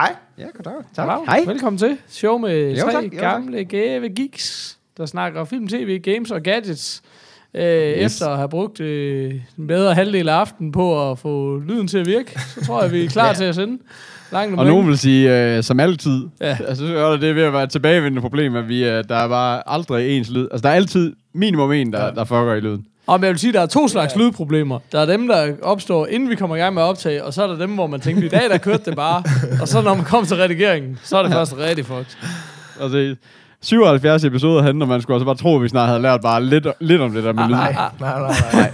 Hej. Ja, goddag. Goddag. Hej. Velkommen til. Show med Jo, tre tak. Jo, tak. gamle gave geeks, der snakker film, tv, games og gadgets. Øh, yes. Efter at have brugt øh, en bedre halvdel af aftenen på at få lyden til at virke, så tror jeg, vi er klar ja. til at sende. Langt Og nogen vil sige, øh, som altid. Ja. Ja. Altså, så er det ved at være et tilbagevendende problem, at vi, øh, der er bare aldrig ens lyd. Altså, der er altid minimum en, der, ja. der fucker i lyden. Og jeg vil sige, der er to slags ja. lydproblemer. Der er dem, der opstår, inden vi kommer i gang med at optage, og så er der dem, hvor man tænker, i dag der kørte det bare. og så når man kommer til redigeringen, så er det først rigtig fucked. Altså, 77 episoder handler, man skulle altså bare tro, at vi snart havde lært bare lidt, lidt om det der med lyd. Nej, nej, nej, nej.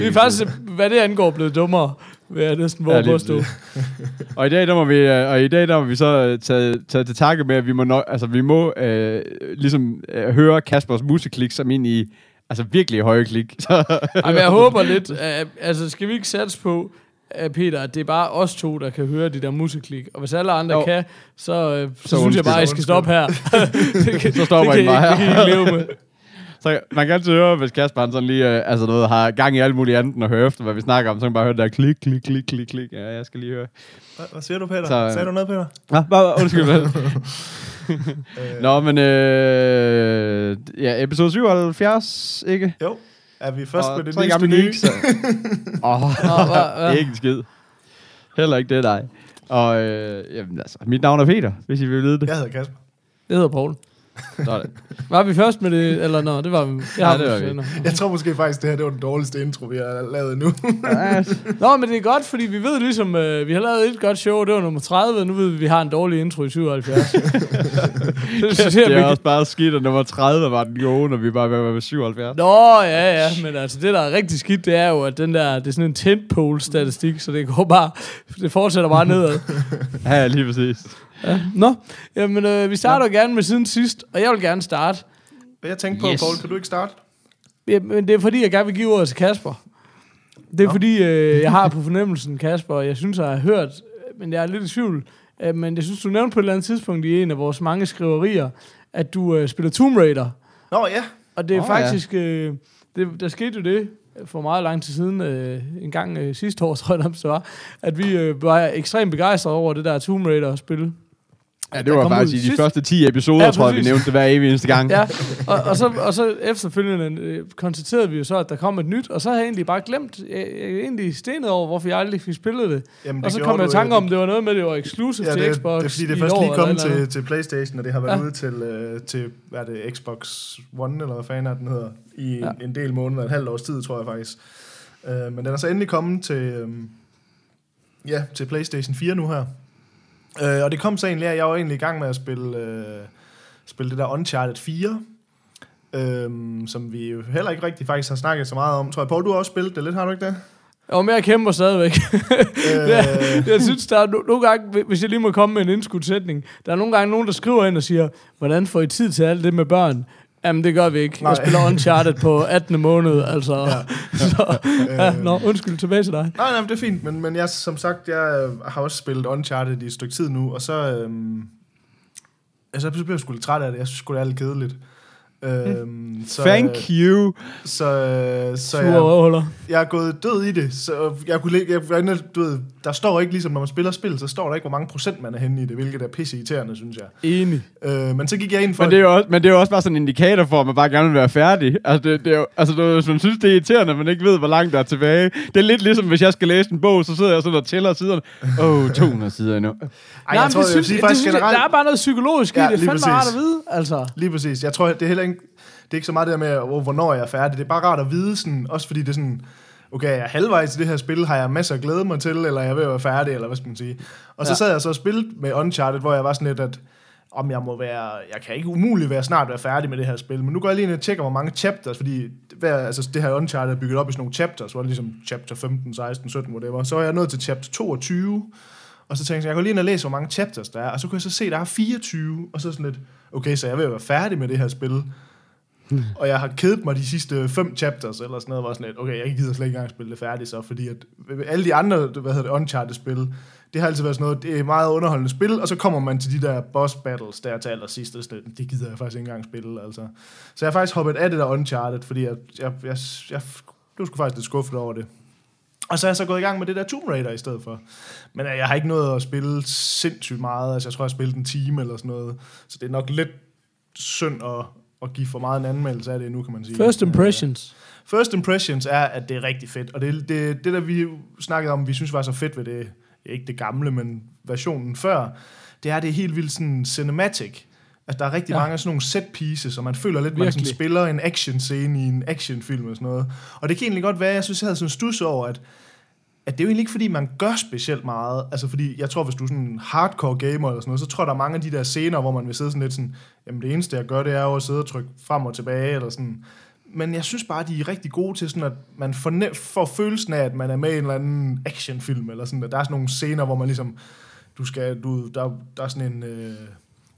Vi er faktisk, hvad det angår, blevet dummere, vil jeg næsten våge Ja, påstå. Og i dag, der må vi, øh, og i dag, der må vi så øh, tage, tage til takke med, at vi må, nok, altså, vi må øh, ligesom øh, høre Kaspers museklik som ind i altså virkelig høje klik. Så, Ej, men jeg håber lidt, at, altså skal vi ikke satse på, at Peter, at det er bare os to, der kan høre de der musiklik. Og hvis alle andre Jo. kan, så, øh, så, Så synes jeg bare, at I skal stoppe her. kan, Så stopper det I bare I- Det kan I her. leve med. så man kan altid høre, hvis Kasper han sådan lige øh, altså noget, har gang i alt muligt andet, og høre efter, hvad vi snakker om, så kan man bare høre det der klik, klik, klik, klik, klik. Ja, jeg skal lige høre. Hvad, hvad siger du, Peter? Så, øh, Sagde du noget, Peter? Nå, bare, undskyld. vel. Nå, men øh, ja, episode 77, ikke? Jo. Er vi først med det gamle nye? geeks. Åh, Nå, hvad- hvad? ikke en skid. Heller ikke det, dig. Og øh, jamen, altså, mit navn er Peter, hvis I vil vide det. Jeg hedder Kasper. Det hedder Poul. Var vi først med det, eller nå, det var vi. Ja, det var vi. Jeg tror måske faktisk, det her det var den dårligste intro, vi har lavet nu. Nå, men det er godt, fordi vi ved ligesom, øh, vi har lavet et godt show, det var nummer 30, og nu ved vi, at vi har en dårlig intro i 77. det, synes jeg, det vi er også bare skidt, at nummer 30 var den gode, når vi bare var ved 77. Nå, ja, ja, men altså det, der er rigtig skidt, det er jo, at den der, det er sådan en tentpole-statistik, så det går bare, det fortsætter bare nedad. Ja, lige præcis. Ja. Nå, jamen øh, vi starter ja. gerne med siden sidst, og jeg vil gerne starte. Jeg tænkte på, Yes. Paul, kan du ikke starte? Ja, men det er fordi, jeg gerne vil give ordet til Kasper. Det er Nå. fordi, øh, jeg har på fornemmelsen, Kasper, og jeg synes, jeg har hørt, men jeg er lidt i tvivl, øh, men jeg synes, du nævnte på et eller andet tidspunkt i en af vores mange skriverier, at du øh, spiller Tomb Raider. Nå, ja. Og det er oh, ja. faktisk, øh, det, der skete jo det for meget lang tid siden, øh, en gang øh, sidste år, tror jeg det var, at vi øh, var ekstremt begejstrede over det der Tomb Raider-spil. Ja, det Der var faktisk i de sidst. første 10 episoder, Ja, tror jeg, vi nævnte det hver evig eneste gang. Ja, og, og, så, og så efterfølgende øh, konstaterede vi jo så, at der kom et nyt, og så havde jeg egentlig bare glemt, jeg, jeg er egentlig stenet over, hvorfor jeg aldrig fik spillet det. Jamen, og så kom jeg i tanke øh, om, det var noget med, at det var exclusive Ja, til det, Xbox det er fordi, det i er først lige eller kommet til, til Playstation, og det har været Ja. ude til, øh, til, hvad er det, Xbox One, eller hvad fanden er den hedder, i Ja. ja. en del måneder, et halvt års tid, tror jeg faktisk. Øh, men den er så endelig kommet til, øh, ja, til Playstation 4 nu her. Øh, og det kom så egentlig at jeg var egentlig i gang med at spille, øh, spille det der Uncharted 4, Øhm, som vi jo heller ikke rigtig faktisk har snakket så meget om. Tror jeg, Paul, du har også spillet det lidt, har du ikke det? Og mere kæmper stadigvæk. Øh, jeg, jeg synes, der er no- nogle gange, hvis jeg lige må komme med en indskudsætning, der er nogle gange nogen, der skriver ind og siger, hvordan får I tid til alt det med børn? Jamen, det gør vi ikke. Nej. Jeg spiller Uncharted på 18. måned, altså. Ja. så, ja, Øh, nå, undskyld, tilbage til dig. Nej, nej, det er fint, men, men jeg, som sagt, jeg øh, har også spillet Uncharted i et stykke tid nu, og så, øhm, altså, så blev jeg sgu lidt træt af det. Jeg synes sgu, det er lidt kedeligt. Øhm, så, Thank you. Så, øh, så jeg, jeg er gået død i det. Så jeg kunne, jeg, jeg, du ved, der står ikke, ligesom når man spiller spil, så står der ikke, hvor mange procent man er henne i det, hvilket er pisse irriterende, synes jeg. Enig. Øh, men så gik jeg ind for... Men det, er jo også, men det er jo også bare sådan en indikator for, at man bare gerne vil være færdig. Altså, det, det er jo, altså det, jo- hvis man synes, det er irriterende, at man ikke ved, hvor langt der er tilbage. Det er lidt ligesom, hvis jeg skal læse en bog, så sidder jeg sådan og tæller siderne. Åh, oh, 200 sider endnu. Ej, Nej, jeg men tror, det jeg vil synes, sige det faktisk synes jeg, generelt... der er bare noget psykologisk i Ja, det. Det er fandme rart at vide, altså. Lige præcis. Jeg tror, det er heller ikke, det er ikke så meget det der med, oh, hvornår jeg er færdig. Det er bare rart at vide, sådan, også fordi det er sådan, okay, jeg er halvvejs i det her spil, har jeg masser at glæde mig til, eller jeg er ved at være færdig, eller hvad skal man sige. Og så Ja. sad jeg så og spillede med Uncharted, hvor jeg var sådan lidt, at om jeg må være, jeg kan ikke umuligt være snart være færdig med det her spil, men nu går jeg lige ind og tjekker, hvor mange chapters, fordi hver, altså, det her Uncharted er bygget op i sådan nogle chapters, hvor det ligesom chapter 15, 16, 17, whatever. Så er jeg nået til chapter 22, Og så tænkte jeg, jeg går lige ind og læser, hvor mange chapters der er, og så kunne jeg så se, der er 24, og så sådan lidt, okay, så jeg at være færdig med det her spil og jeg har kedet mig de sidste fem chapters, eller sådan noget, var sådan lidt, okay, jeg gider slet ikke engang spille det færdigt så, fordi at alle de andre, hvad hedder det, Uncharted-spil, det har altid været sådan noget, det er meget underholdende spil, og så kommer man til de der boss battles der til allersidst, og sådan det gider jeg faktisk ikke engang spille, altså. Så jeg har faktisk hoppet af det der Uncharted, fordi jeg, jeg, jeg, jeg blev sgu faktisk lidt skuffet over det. Og så er jeg så gået i gang med det der Tomb Raider i stedet for. Men øh, jeg har ikke nået at spille sindssygt meget. Altså, jeg tror, jeg har spillet en time eller sådan noget. Så det er nok lidt synd at, at give for meget en anmeldelse af det nu, kan man sige. First impressions. First impressions er, at det er rigtig fedt. Og det, det, det der vi snakkede om, vi synes var så fedt ved det, ikke det gamle, men versionen før, det er, det er helt vildt sådan cinematic. Altså, der er rigtig Ja. mange af sådan nogle set pieces, og man føler lidt, at man sådan spiller en action scene i en actionfilm og sådan noget. Og det kan egentlig godt være, jeg synes, jeg havde sådan en stus over, at at det er jo egentlig ikke, fordi man gør specielt meget. Altså, fordi jeg tror, hvis du er sådan en hardcore gamer eller sådan noget, så tror jeg, der er mange af de der scener, hvor man vil sidde sådan lidt sådan, jamen det eneste, jeg gør, det er jo at sidde og trykke frem og tilbage, eller sådan. Men jeg synes bare, de er rigtig gode til sådan, at man fornem- får følelsen af, at man er med i en eller anden actionfilm, eller sådan, at der er sådan nogle scener, hvor man ligesom, du skal, du, der, der er sådan en, øh,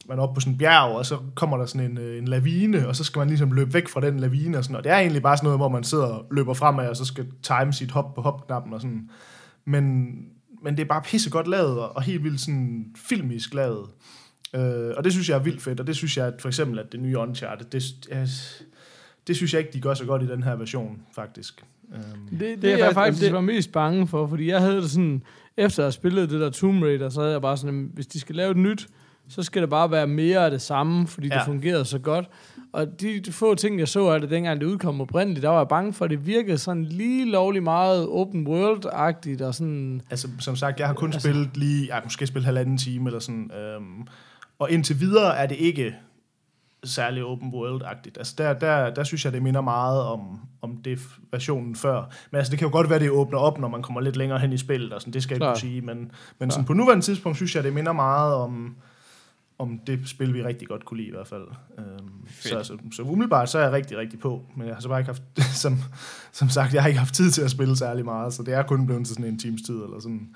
man er oppe på sådan en bjerg, og så kommer der sådan en, øh, en lavine, og så skal man ligesom løbe væk fra den lavine, og sådan, og det er egentlig bare sådan noget, hvor man sidder og løber fremad, og så skal time sit hop på hopknappen, og sådan. Men, men det er bare pissegodt lavet, og og helt vildt sådan filmisk lavet. Øh, og det synes jeg er vildt fedt, og det synes jeg at for eksempel, at det nye Uncharted, det, det, det synes jeg ikke, de gør så godt i den her version, faktisk. Øhm, Det, det, Det er er jeg faktisk- det- var mest bange for, fordi jeg havde det sådan, efter at have spillet det der Tomb Raider, så havde jeg bare sådan, "Jamen, hvis de skal lave et nyt, så skal det bare være mere af det samme, fordi ja. Det fungerede så godt. Og de, de få ting, jeg så af det, dengang det udkom oprindeligt, der var jeg bange for, at det virkede sådan lige lovlig meget open world-agtigt, og sådan, Altså, som sagt, jeg har kun Altså- spillet lige, ja, måske spillet halvanden time eller sådan. Øhm, og indtil videre er det ikke særlig open world-agtigt. Altså, der, der, der synes jeg, det minder meget om, om det versionen før. Men altså, det kan jo godt være, det åbner op, når man kommer lidt længere hen i spillet, og sådan, det skal jeg ikke kunne sige. Men, men sådan, på nuværende tidspunkt synes jeg, det minder meget om, om det spil, vi rigtig godt kunne lide i hvert fald. Øhm, så, så, så umiddelbart, så er jeg rigtig, rigtig på. Men jeg har så bare ikke haft, som, som sagt, jeg har ikke haft tid til at spille særlig meget, så det er kun blevet til sådan en times tid, eller sådan.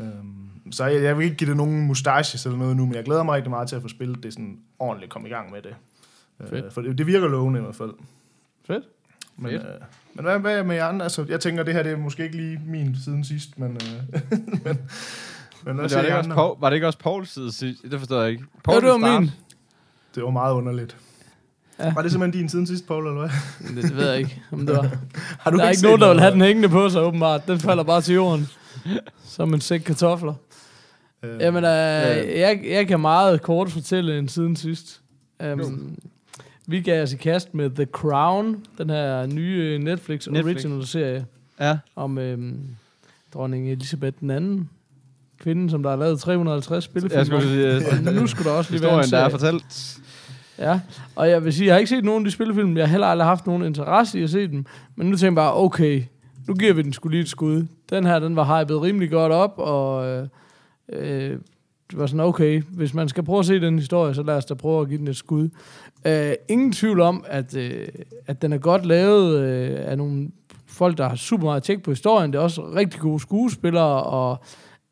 Øhm, så jeg, jeg vil ikke give det nogen mustaches eller noget nu, men jeg glæder mig rigtig meget til at få spillet det sådan ordentligt, komme i gang med det. Fedt. Øh, for det, det virker lovende i hvert fald. fedt. Men, Fedt. øh, men hvad, hvad med jer andre? Altså, jeg tænker, det her det er måske ikke lige min siden sidst, men... Øh, men, men var, det ikke også? Paul, var det ikke også Pauls side sidst? Det forstår jeg ikke. Ja, Paul det var start. min. Det var meget underligt. Ja. Ja. Var det simpelthen din siden sidst, Paul, eller hvad? Det, det ved jeg ikke, om det var. Har Der er ikke nogen, der vil have den hængende på sig, åbenbart. Den falder bare til jorden. Som en sæk kartofler. Øh, Jamen, øh, jeg, jeg kan meget kort fortælle en siden sidst. Um, vi gav os i kast med The Crown, den her nye Netflix, Netflix. original-serie Ja. om øhm, dronning Elisabeth den anden. Kvinden, som der har lavet 350 spillefilm. Jeg skulle sige, Og nu skulle der også lige være en der er fortalt. Ja, og jeg vil sige, jeg har ikke set nogen af de spillefilm. Jeg har heller aldrig haft nogen interesse i at se dem. Men nu tænker jeg bare, okay, nu giver vi den skulle lige et skud. Den her, den var hypet rimelig godt op, og øh, øh, det var sådan, okay, hvis man skal prøve at se den historie, så lad os da prøve at give den et skud. Øh, ingen tvivl om, at, øh, at den er godt lavet øh, af nogle folk, der har super meget tjek på historien. Det er også rigtig gode skuespillere, og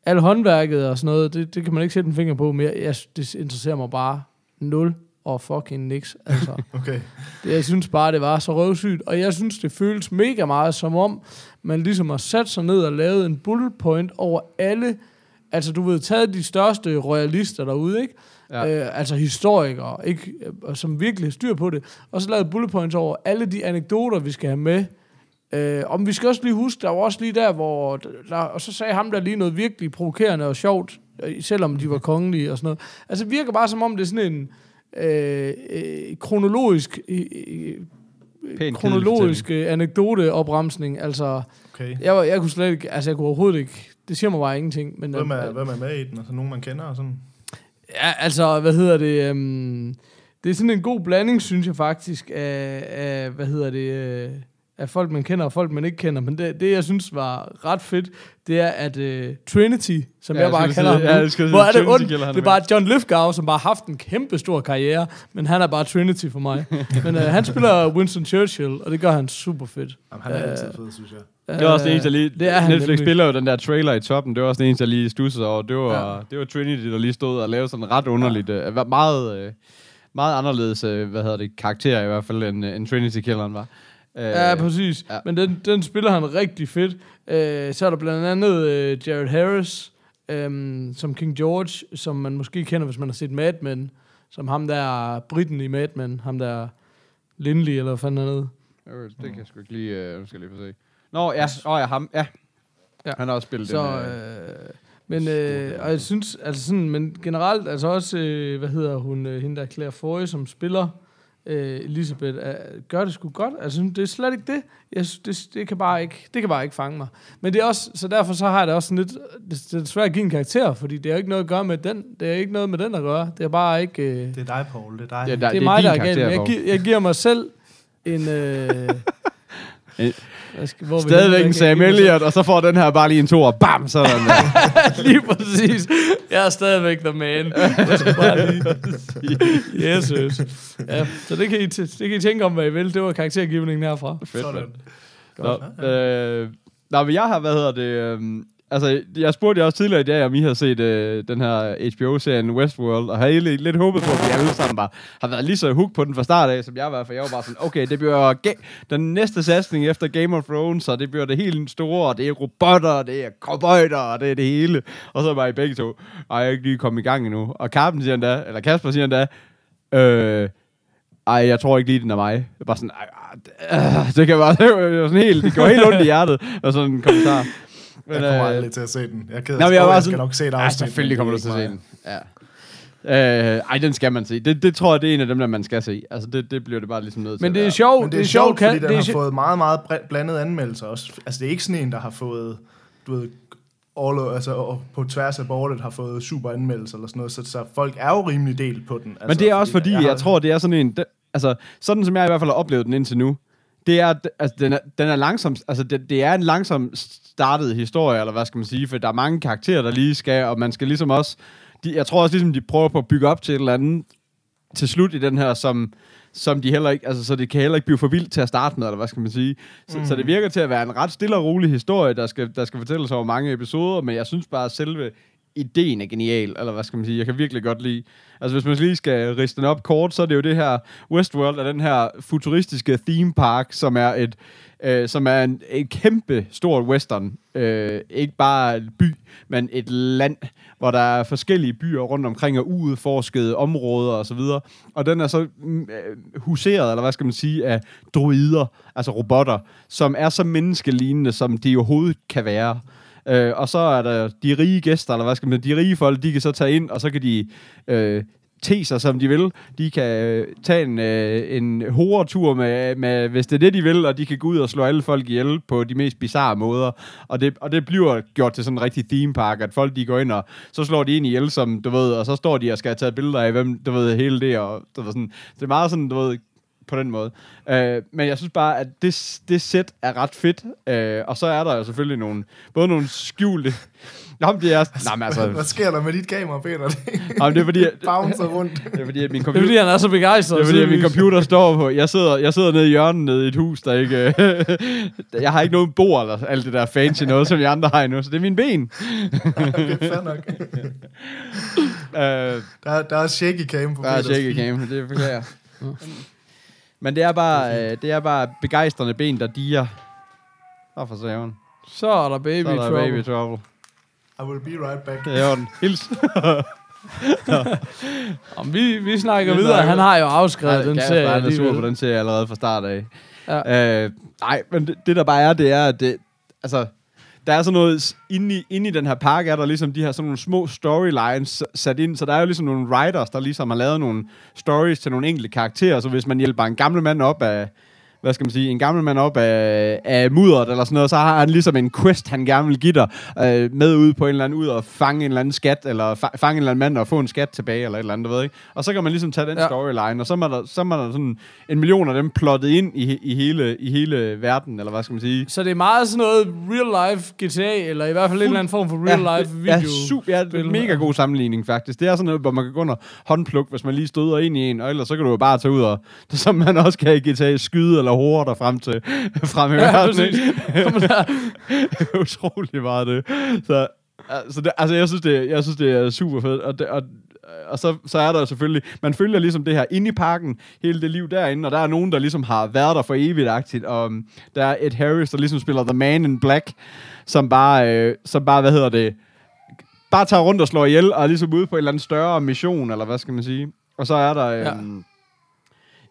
alt håndværket og sådan noget, det, det kan man ikke sætte en finger på mere. Jeg, det interesserer mig bare nul og fucking niks. Altså. Okay. Det, jeg synes bare, det var så røvsygt, og jeg synes, det føles mega meget som om, man ligesom har sat sig ned og lavet en bullet point over alle, altså du ved, taget de største royalister derude, ikke? Ja. Øh, altså historikere, ikke? Øh, som virkelig har styr på det, og så lavet bullet points over alle de anekdoter, vi skal have med. Øh, om vi skal også lige huske, der var også lige der, hvor, der, og så sagde ham der lige noget virkelig provokerende og sjovt, øh, selvom de var kongelige og sådan noget. Altså det virker bare som om, det er sådan en øh, øh, kronologisk øh, øh, Pæn kronologisk øh, anekdoteopremsning. Altså, okay. jeg, var, jeg kunne slet ikke, altså jeg kunne overhovedet ikke, det siger mig bare ingenting. Men, Hvem er, øh, hvem er med i den? Altså nogen, man kender og sådan? Ja, altså, hvad hedder det? Øhm, det er sådan en god blanding, synes jeg faktisk, af, af hvad hedder det, øh, af folk, man kender og folk, man ikke kender. Men det, det jeg synes var ret fedt, det er, at uh, Trinity, som Ja, jeg jeg bare kalder sige- ham ja, sige, hvor er det ondt. Det er bare John Lithgow, som bare har haft en kæmpe stor karriere, men han er bare Trinity for mig. men uh, han spiller Winston Churchill, og det gør han super fedt. Jamen, han er Øh, altid fed, synes jeg. Det var også det eneste, jeg lige... det er Netflix nemlig. spiller jo den der trailer i toppen. Det var også det eneste, jeg lige stussede over. Det var, Ja. det var Trinity, der lige stod og lavede sådan ret underligt... Ja. meget, meget anderledes, hvad hedder det, karakter i hvert fald, end, end Trinity-killeren var. Øh, Ja, præcis. ja. Men den, den spiller han rigtig fedt. Øh, så er der blandt andet øh, Jared Harris, øh, som King George, som man måske kender, hvis man har set Mad Men. Som ham der, Britten i Mad Men. Ham der Lindley, eller hvad fanden han hed. Øh, Det kan jeg sgu ikke lige... Øh, nu skal jeg lige få se. Nå, ja. Åh, ja, ham. Ja. Ja. Han har også spillet Så, den. Øh, øh, men, øh, og jeg synes, altså sådan, men generelt, altså også, øh, hvad hedder hun, øh, hende der Claire Foy, som spiller øh, Elisabeth, øh, gør det sgu godt. Altså, det er slet ikke det. Jeg det, det, kan bare ikke, det kan bare ikke fange mig. Men det er også, så derfor så har jeg det også sådan lidt, det, det er svært at give en karakter, fordi det har ikke noget at gøre med den, det er ikke noget med den at gøre. Det er bare ikke, øh, Det er dig, Paul. Det er dig. Ja, der- det er mig, der er galt. Jeg, gi- jeg giver mig selv en... Øh, hvor Stadigvæk en Sam Elliott, og så får den her bare lige en to, og bam, så er der. Lige præcis. Jeg er stadigvæk the man. Jeg skal bare lige... Yes, yes. Ja, så det kan, I det kan I tænke om, hvad I vil. Det var karaktergivningen herfra. Fedt, Sådan. Nå, øh, nå, men jeg har, hvad hedder det... Øh, altså, jeg spurgte jer også tidligere i dag, om I har set øh, den her HBO-serien Westworld, og har egentlig lidt håbet på, at vi alle sammen bare har været lige så hooked på den fra start af, som jeg var, for jeg var bare sådan, okay, det bliver ga- den næste satsning efter Game of Thrones, og det bliver det helt store, og det er robotter, og det er cowboyder, og det er det hele. Og så var I begge to, og jeg er ikke lige kommet i gang endnu. Og Carpen siger endda, eller Kasper siger endda, øh, ej, jeg tror ikke lige, den er mig. Det er bare sådan, ej, øh, det kan bare, det var sådan helt, det går helt ondt i hjertet, og sådan en kommentar. Jeg kommer øh, aldrig til at se den. Jeg er ked af Nå, at men jeg var jeg sådan, skal nok se et ja, afsnit. selvfølgelig men kommer du det til at se den. Ja. Øh, ej, den skal man se. Det, det tror jeg, det er en af dem, der man skal se. Altså, det, det bliver det bare ligesom nødt til Men det er sjovt. Men det er, sjovt, kan- fordi den det er har sjo- fået meget, meget blandede anmeldelser også. Altså, det er ikke sådan en, der har fået, du ved, all, altså, og på tværs af bordet har fået super anmeldelser eller sådan noget, så, så folk er jo rimelig delt på den. Altså, Men det er også fordi, jeg, har- jeg tror, det er sådan en... Det, altså, sådan som jeg i hvert fald har oplevet den indtil nu, det er, altså, den er, den er langsom, altså, det, det er en langsom startet historie, eller hvad skal man sige, for der er mange karakterer, der lige skal, og man skal ligesom også... De, jeg tror også ligesom, de prøver på at bygge op til et eller andet til slut i den her, som, som de heller ikke, altså så det kan heller ikke blive for vildt til at starte med, eller hvad skal man sige. Så, mm. så det virker til at være en ret stille og rolig historie, der skal, der skal fortælles over mange episoder, men jeg synes bare, at selve ideen er genial, eller hvad skal man sige, jeg kan virkelig godt lide. Altså hvis man lige skal riste den op kort, så er det jo det her, Westworld er den her futuristiske theme park, som er et, øh, som er en, et kæmpe stort western, øh, ikke bare et by, men et land, hvor der er forskellige byer rundt omkring og uudforskede områder og så videre. Og den er så mm, øh, huseret, eller hvad skal man sige, af droider, altså robotter, som er så menneskelignende, som de overhovedet kan være. Øh, og så er der de rige gæster, eller hvad skal man de rige folk, de kan så tage ind, og så kan de øh, te sig, som de vil. De kan øh, tage en, øh, en horetur, med, med, hvis det er det, de vil, og de kan gå ud og slå alle folk ihjel på de mest bizarre måder. Og det, og det bliver gjort til sådan en rigtig theme park, at folk de går ind, og så slår de ind ihjel, som du ved, og så står de og skal have taget billeder af, hvem, du ved, hele det, og du ved, sådan, det er meget sådan, du ved, på den måde. Øh, men jeg synes bare, at det, det sæt er ret fedt. Øh, og så er der jo selvfølgelig nogle, både nogle skjulte... Nå, men det er... Nej, men altså... Hvad sker der med dit kamera, Peter? Det Nå, men det er fordi... at- bouncer rundt. Det er fordi, at min Det er computer... fordi, han er så begejstret. Det er fordi, at min computer står på. Jeg sidder, jeg sidder nede i hjørnet nede i et hus, der ikke... jeg har ikke noget bord eller alt det der fancy noget, som jeg andre har endnu. Så det er mine ben. Okay, fair nok. Øh, Der, der er shaky cam på der er shaky cam, det beklager jeg. Men det er bare, øh, det er bare begejstrende ben, der diger. Nå for saven. Så er der baby Så er der trouble. baby trouble. I will be right back. Det er den. Hils. Om vi, vi snakker Vi videre. snakker- Han har jo afskrevet den serie. han er sur på den serie allerede fra start af. Ja. Øh, nej, men det, det, der bare er, det er, at det, altså, der er sådan noget, inde i, inde i den her park er der ligesom de her sådan nogle små storylines sat ind, så der er jo ligesom nogle writers, der ligesom har lavet nogle stories til nogle enkelte karakterer, så hvis man hjælper en gammel mand op af, hvad skal man sige, en gammel mand op af, af mudderet eller sådan noget, så har han ligesom en quest, han gerne vil give dig øh, med ud på en eller anden, ud og fange en eller anden skat, eller fa- fange en eller anden mand og få en skat tilbage, eller et eller andet, ved ikke? Og så kan man ligesom tage den Ja. ja. storyline, og så er, der, så er der sådan en million af dem plottet ind i, i, hele, i hele verden, eller hvad skal man sige? Så det er meget sådan noget real life GTA, eller i hvert fald en eller anden form for real life ja, video. super, ja, det er en mega god sammenligning faktisk. Det er sådan noget, hvor man kan gå under håndpluk, hvis man lige støder ind i en, og ellers så kan du jo bare tage ud og, som man også kan i GTA, skyde eller eller horer der frem til frem i Ja, verden. Utrolig meget det. Så, altså, det, altså jeg, synes, det, jeg synes, det er super fedt. Og, det, og, og så, så er der selvfølgelig, man følger ligesom det her inde i parken, hele det liv derinde, og der er nogen, der ligesom har været der for evigt-agtigt, og um, der er Ed Harris, der ligesom spiller The Man in Black, som bare, øh, som bare hvad hedder det, bare tager rundt og slår ihjel, og er ligesom ude på en eller anden større mission, eller hvad skal man sige. Og så er der... Øh, Ja.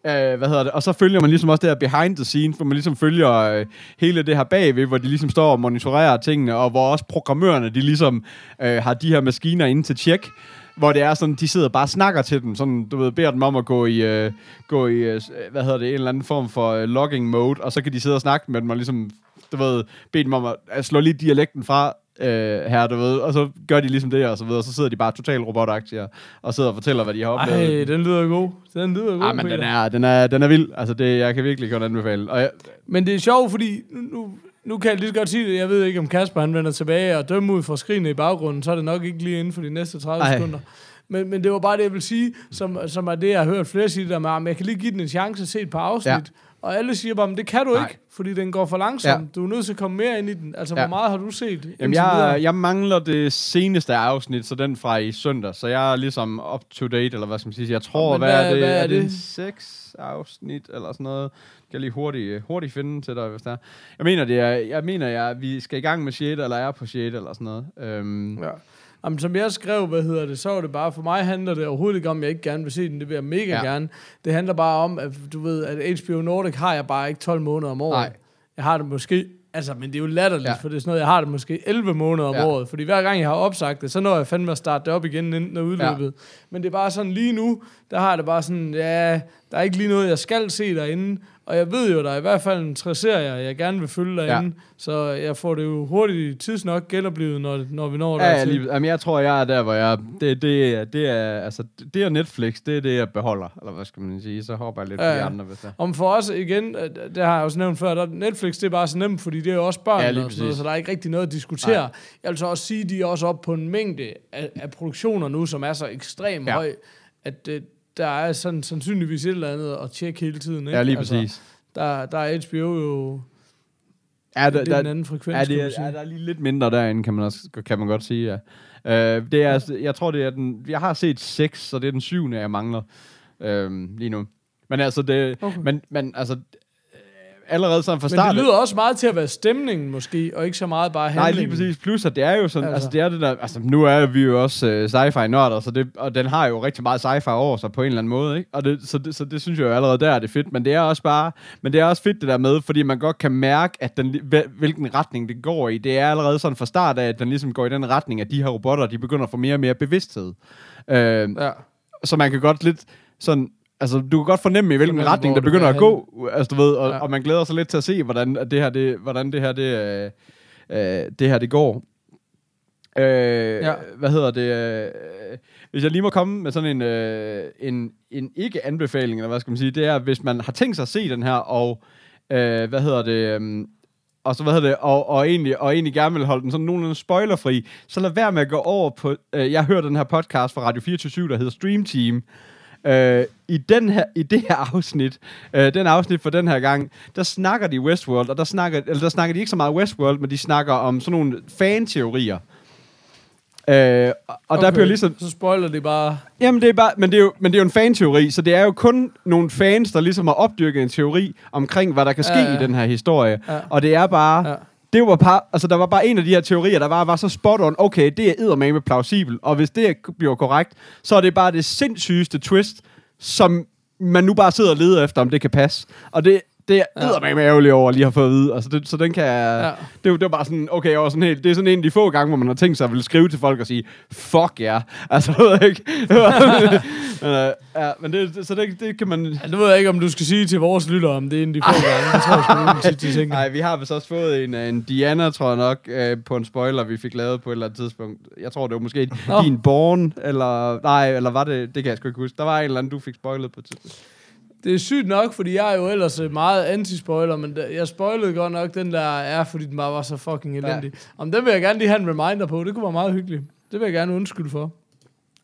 Øh, hvad hedder det? Og så følger man ligesom også det her behind the scenes, hvor man ligesom følger øh, hele det her bagved, hvor de ligesom står og monitorerer tingene, og hvor også programmørerne, de ligesom øh, har de her maskiner inde til tjek, hvor det er sådan, de sidder og bare og snakker til dem, sådan, du ved, beder dem om at gå i, øh, gå i øh, øh, hvad hedder det, en eller anden form for øh, logging mode, og så kan de sidde og snakke med dem, og ligesom, du ved, bede dem om at, at slå lige dialekten fra, øh, her, du ved, og så gør de ligesom det, og så videre, og så sidder de bare totalt robotaktier, og sidder og fortæller, hvad de har oplevet. Ej, den lyder god. Den lyder god, Ja, men Peter. den er, den er, den er vild. Altså, det, jeg kan virkelig godt anbefale. Og jeg, Men det er sjovt, fordi nu, nu, kan jeg lige så godt sige det. Jeg ved ikke, om Kasper han vender tilbage og dømmer ud fra skrigene i baggrunden, så er det nok ikke lige inden for de næste 30 Ej. sekunder. Men, men det var bare det, jeg vil sige, som, som er det, jeg har hørt flere sige, der med, at jeg kan lige give den en chance at se et par afsnit. Ja. Ja. Og alle siger bare, men det kan du Nej. ikke, fordi den går for langsomt. Ja. Du er nødt til at komme mere ind i den. Altså, Ja. hvor meget har du set? jamen, jeg, jeg mangler det seneste afsnit, så den fra i søndag. Så jeg er ligesom up to date, eller hvad skal man sige. Jeg tror, Men hvad, hvad- er det? hvad er er det? det? seks afsnit, eller sådan noget. Kan jeg lige hurtigt, hurtigt finde til dig, hvis der er. Jeg mener, det er, jeg mener, jeg, vi skal i gang med 6. eller er på 6. eller sådan noget. Øhm, Ja. Jamen, som jeg skrev, hvad hedder det, så var det bare, for mig handler det overhovedet ikke om, at jeg ikke gerne vil se den, det vil jeg mega Ja. gerne. Det handler bare om, at du ved, at HBO Nordic har jeg bare ikke 12 måneder om året. Nej. Jeg har det måske, altså, men det er jo latterligt, Ja. for det er sådan noget, jeg har det måske 11 måneder om Ja. året, fordi hver gang jeg har opsagt det, så når jeg fandme at starte det op igen, inden er udløbet. Ja. Men det er bare sådan, lige nu, der har det bare sådan, ja, der er ikke lige noget, jeg skal se derinde, og jeg ved jo, der er i hvert fald en tre serier, jeg gerne vil følge derinde, ja. så jeg får det jo hurtigt tidsnok genoplevet, når, når vi når Ja, ja, dertil. lige, jamen, jeg tror, jeg er der, hvor jeg... Det, det, er- det, er, altså, det er Netflix, det er det, jeg beholder. Eller hvad skal man sige? Så hopper jeg lidt Ja, på de ja. andre, hvis der. Om for os igen, øh, det har jeg også nævnt før, der Netflix det er bare så nemt, fordi det er jo også børn, Ja, ja, og præcis. så der er ikke rigtig noget at diskutere. Nej. Jeg vil så også sige, de er også oppe på en mængde af, af produktioner nu, som er så ekstremt Ja. ja. høj, at øh, der er sådan, sandsynligvis et eller andet at tjekke hele tiden. Ikke? Ja, lige Altså, præcis. der, der er HBO jo Er lidt en anden frekvens, Ja, kan det er, er der er lige lidt mindre derinde, kan man, også, kan man godt sige, ja. Uh, det er, jeg tror, det er den... Jeg har set seks, så det er den syvende, jeg mangler uh, lige nu. Men altså, det... Okay. Men, men altså... øh, Allerede sådan fra Men start... det lyder også meget til at være stemningen måske, og ikke så meget bare Nej, handlingen. lige præcis. Plus, at det er jo sådan, altså, Altså. det er det der, altså nu er vi jo også uh, sci-fi-nørder, så det, og den har jo rigtig meget sci-fi over sig på en eller anden måde, ikke? Og det, så, det, så det synes jeg jo allerede der er det fedt, men det er også bare, men det er også fedt det der med, fordi man godt kan mærke, at den, hvil- hvilken retning det går i. Det er allerede sådan fra start af, at den ligesom går i den retning, at de her robotter, de begynder at få mere og mere bevidsthed. Uh, Ja. så man kan godt lidt sådan, altså du kan godt fornemme i hvilken Fornemme, retning det begynder er at gå, altså du ved, og, ja. Og man glæder sig lidt til at se, hvordan at det her, det, hvordan det her, det, øh, øh, det her, det går. Øh, ja. Hvad hedder det? Øh, hvis jeg lige må komme med sådan en, øh, en, en ikke-anbefaling, eller hvad skal man sige, det er, hvis man har tænkt sig at se den her, og øh, hvad hedder det... Øh, og så hvad hedder det, og, og, egentlig, og egentlig gerne vil holde den sådan nogenlunde spoilerfri, så lad være med at gå over på, øh, jeg hørte den her podcast fra Radio 24 der hedder Stream Team, Øh, i, den her, I det her afsnit, øh, den afsnit for den her gang, der snakker de Westworld, og der snakker, eller der snakker de ikke så meget Westworld, men de snakker om sådan nogle fan-teorier. Øh, og og der bliver ligesom... Så spoiler det bare... Jamen, det er bare, men, det er jo, men det er jo en fan-teori, så det er jo kun nogle fans, der ligesom har opdyrket en teori omkring, hvad der kan ske ja, ja. i den her historie. Ja. Og det er bare... Ja. Det var par, altså der var bare en af de her teorier, der var, var så spot on, okay, det er eddermame plausibel, og hvis det bliver korrekt, så er det bare det sindssygeste twist, som man nu bare sidder og leder efter, om det kan passe. Og det, det er Ja. eddermame ærgerligt over at lige have fået at vide. Altså det, så den kan jeg, Ja. det, det var bare sådan, okay, jeg var sådan helt, det er sådan en af de få gange, hvor man har tænkt sig at ville skrive til folk og sige, fuck ja. Yeah. Altså, jeg ved ikke. men, øh, ja, men det, det- så det, det kan man... Ja, nu ved jeg ikke, om du skal sige til vores lyttere, om det er en af de få gange. Det tror jeg sgu de- tænker. Nej, vi har vist også fået en, øh, en Diana, tror jeg nok, øh, på en spoiler, vi fik lavet på et eller andet tidspunkt. Jeg tror, det var måske Nå. din Born, eller... Nej, eller var det... Det kan jeg sgu ikke huske. Der var en eller anden, du fik spoilet på et tidspunkt. Det er sygt nok, fordi jeg er jo ellers meget anti-spoiler, men jeg spoilede godt nok den der er, fordi den bare var så fucking elendig. Ja. Om den vil jeg gerne lige have en reminder på. Det kunne være meget hyggeligt. Det vil jeg gerne undskylde for.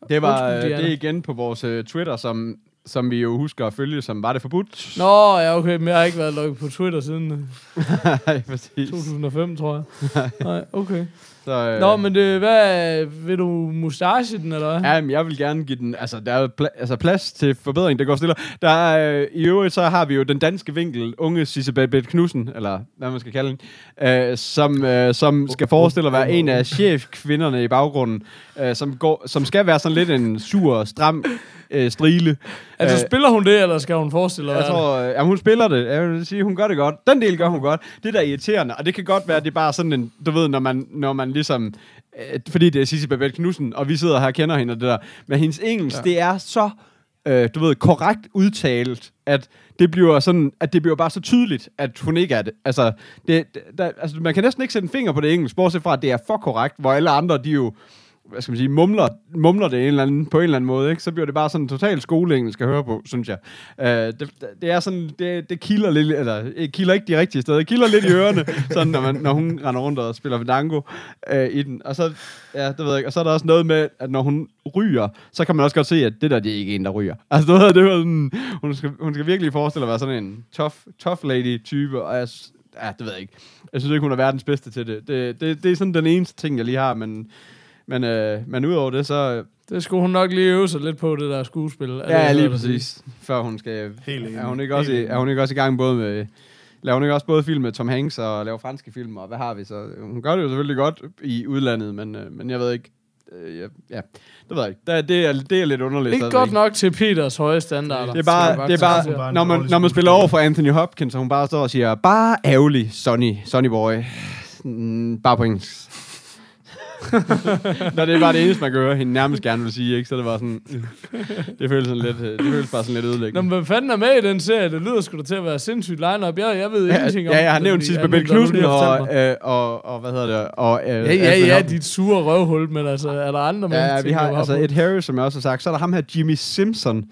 Det var Undskyld, øh, Diana. det igen på vores øh, Twitter, som, som vi jo husker at følge, som var det forbudt. Nå, ja, okay, men jeg har ikke været logget på Twitter siden øh, Nej, præcis. 2005, tror jeg. Nej, okay. Så, øh, Nå, men det, hvad, vil du mustache den, eller hvad? Ja, men jeg vil gerne give den, altså der er pla- altså, plads til forbedring, det går stille. Der er, øh, I øvrigt så har vi jo den danske vinkel, unge Sissebeth Knudsen, eller hvad man skal kalde hende, øh, som, øh, som skal forestille at være en af chefkvinderne i baggrunden, øh, som, går, som skal være sådan lidt en sur, stram øh, strile. Altså, Øh, spiller hun det, eller skal hun forestille jeg dig? tror, øh, ja, hun spiller det. Jeg vil sige, hun gør det godt. Den del gør hun godt. Det der er irriterende, og det kan godt være, at det er bare sådan en, du ved, når man, når man ligesom, øh, fordi det er Sissi Babette Knudsen, og vi sidder her og kender hende og det der, men hendes engelsk, ja. det er så, øh, du ved, korrekt udtalt, at det bliver sådan, at det bliver bare så tydeligt, at hun ikke er det. Altså, det, der, altså man kan næsten ikke sætte en finger på det engelsk, bortset fra, at det er for korrekt, hvor alle andre, de jo, hvad skal man sige, mumler, mumler det en eller anden, på en eller anden måde, ikke? så bliver det bare sådan totalt skoleengelsk at høre på, synes jeg. Uh, det, det, er sådan, det, det kilder lidt, eller det kilder ikke de rigtige steder, det kilder lidt i ørerne, sådan når, man, når hun render rundt og spiller Fandango uh, i den. Og så, ja, det ved jeg ikke, og så er der også noget med, at når hun ryger, så kan man også godt se, at det der, det er ikke en, der ryger. Altså, det, det var sådan, hun skal, hun skal virkelig forestille at være sådan en tough, tough lady type, og jeg, ja, det ved jeg ikke. Jeg synes ikke, hun er verdens bedste til det. Det, det, det er sådan den eneste ting, jeg lige har, men men, øh, men udover det, så... Det skulle hun nok lige øve sig lidt på, det der skuespil. Er det, Ja, jeg lige præcis. Før hun skal... Helt er, hun ikke også i, er hun ikke også i gang både med... Laver hun ikke også både film med Tom Hanks og laver franske film, og hvad har vi så? Hun gør det jo selvfølgelig godt i udlandet, men, øh, men jeg ved ikke... Øh, ja, ja, det ved jeg ikke. Det, er- det, er, det er lidt underligt. Ikke godt nok til Peters høje standarder. Det er bare, det er bare var en når, man, når man spiller over for Anthony Hopkins, og hun bare står og siger, bare ærgerlig, Sonny, Sonny boy. Mm, bare på engelsk. Når det er bare det eneste, man kan høre hende nærmest gerne vil sige, ikke? Så det var sådan... Det føles sådan lidt, øh, det føles bare sådan lidt Nå, ødelæggende. men hvad fanden er med i den serie? Det lyder sgu da til at være sindssygt line-up. Jeg, jeg ved Ja, ingenting om ja, jeg har nævnt fordi- sidst andet med end Bette hvad du Knudsen og, øh, og, og, hvad hedder det? Og, øh, Ja, ja, ja, dit sure røvhul, men altså, er der andre Ja, ting, vi har altså? Ed Harris, som jeg også har sagt. Så er der ham her, Jimmy Simpson.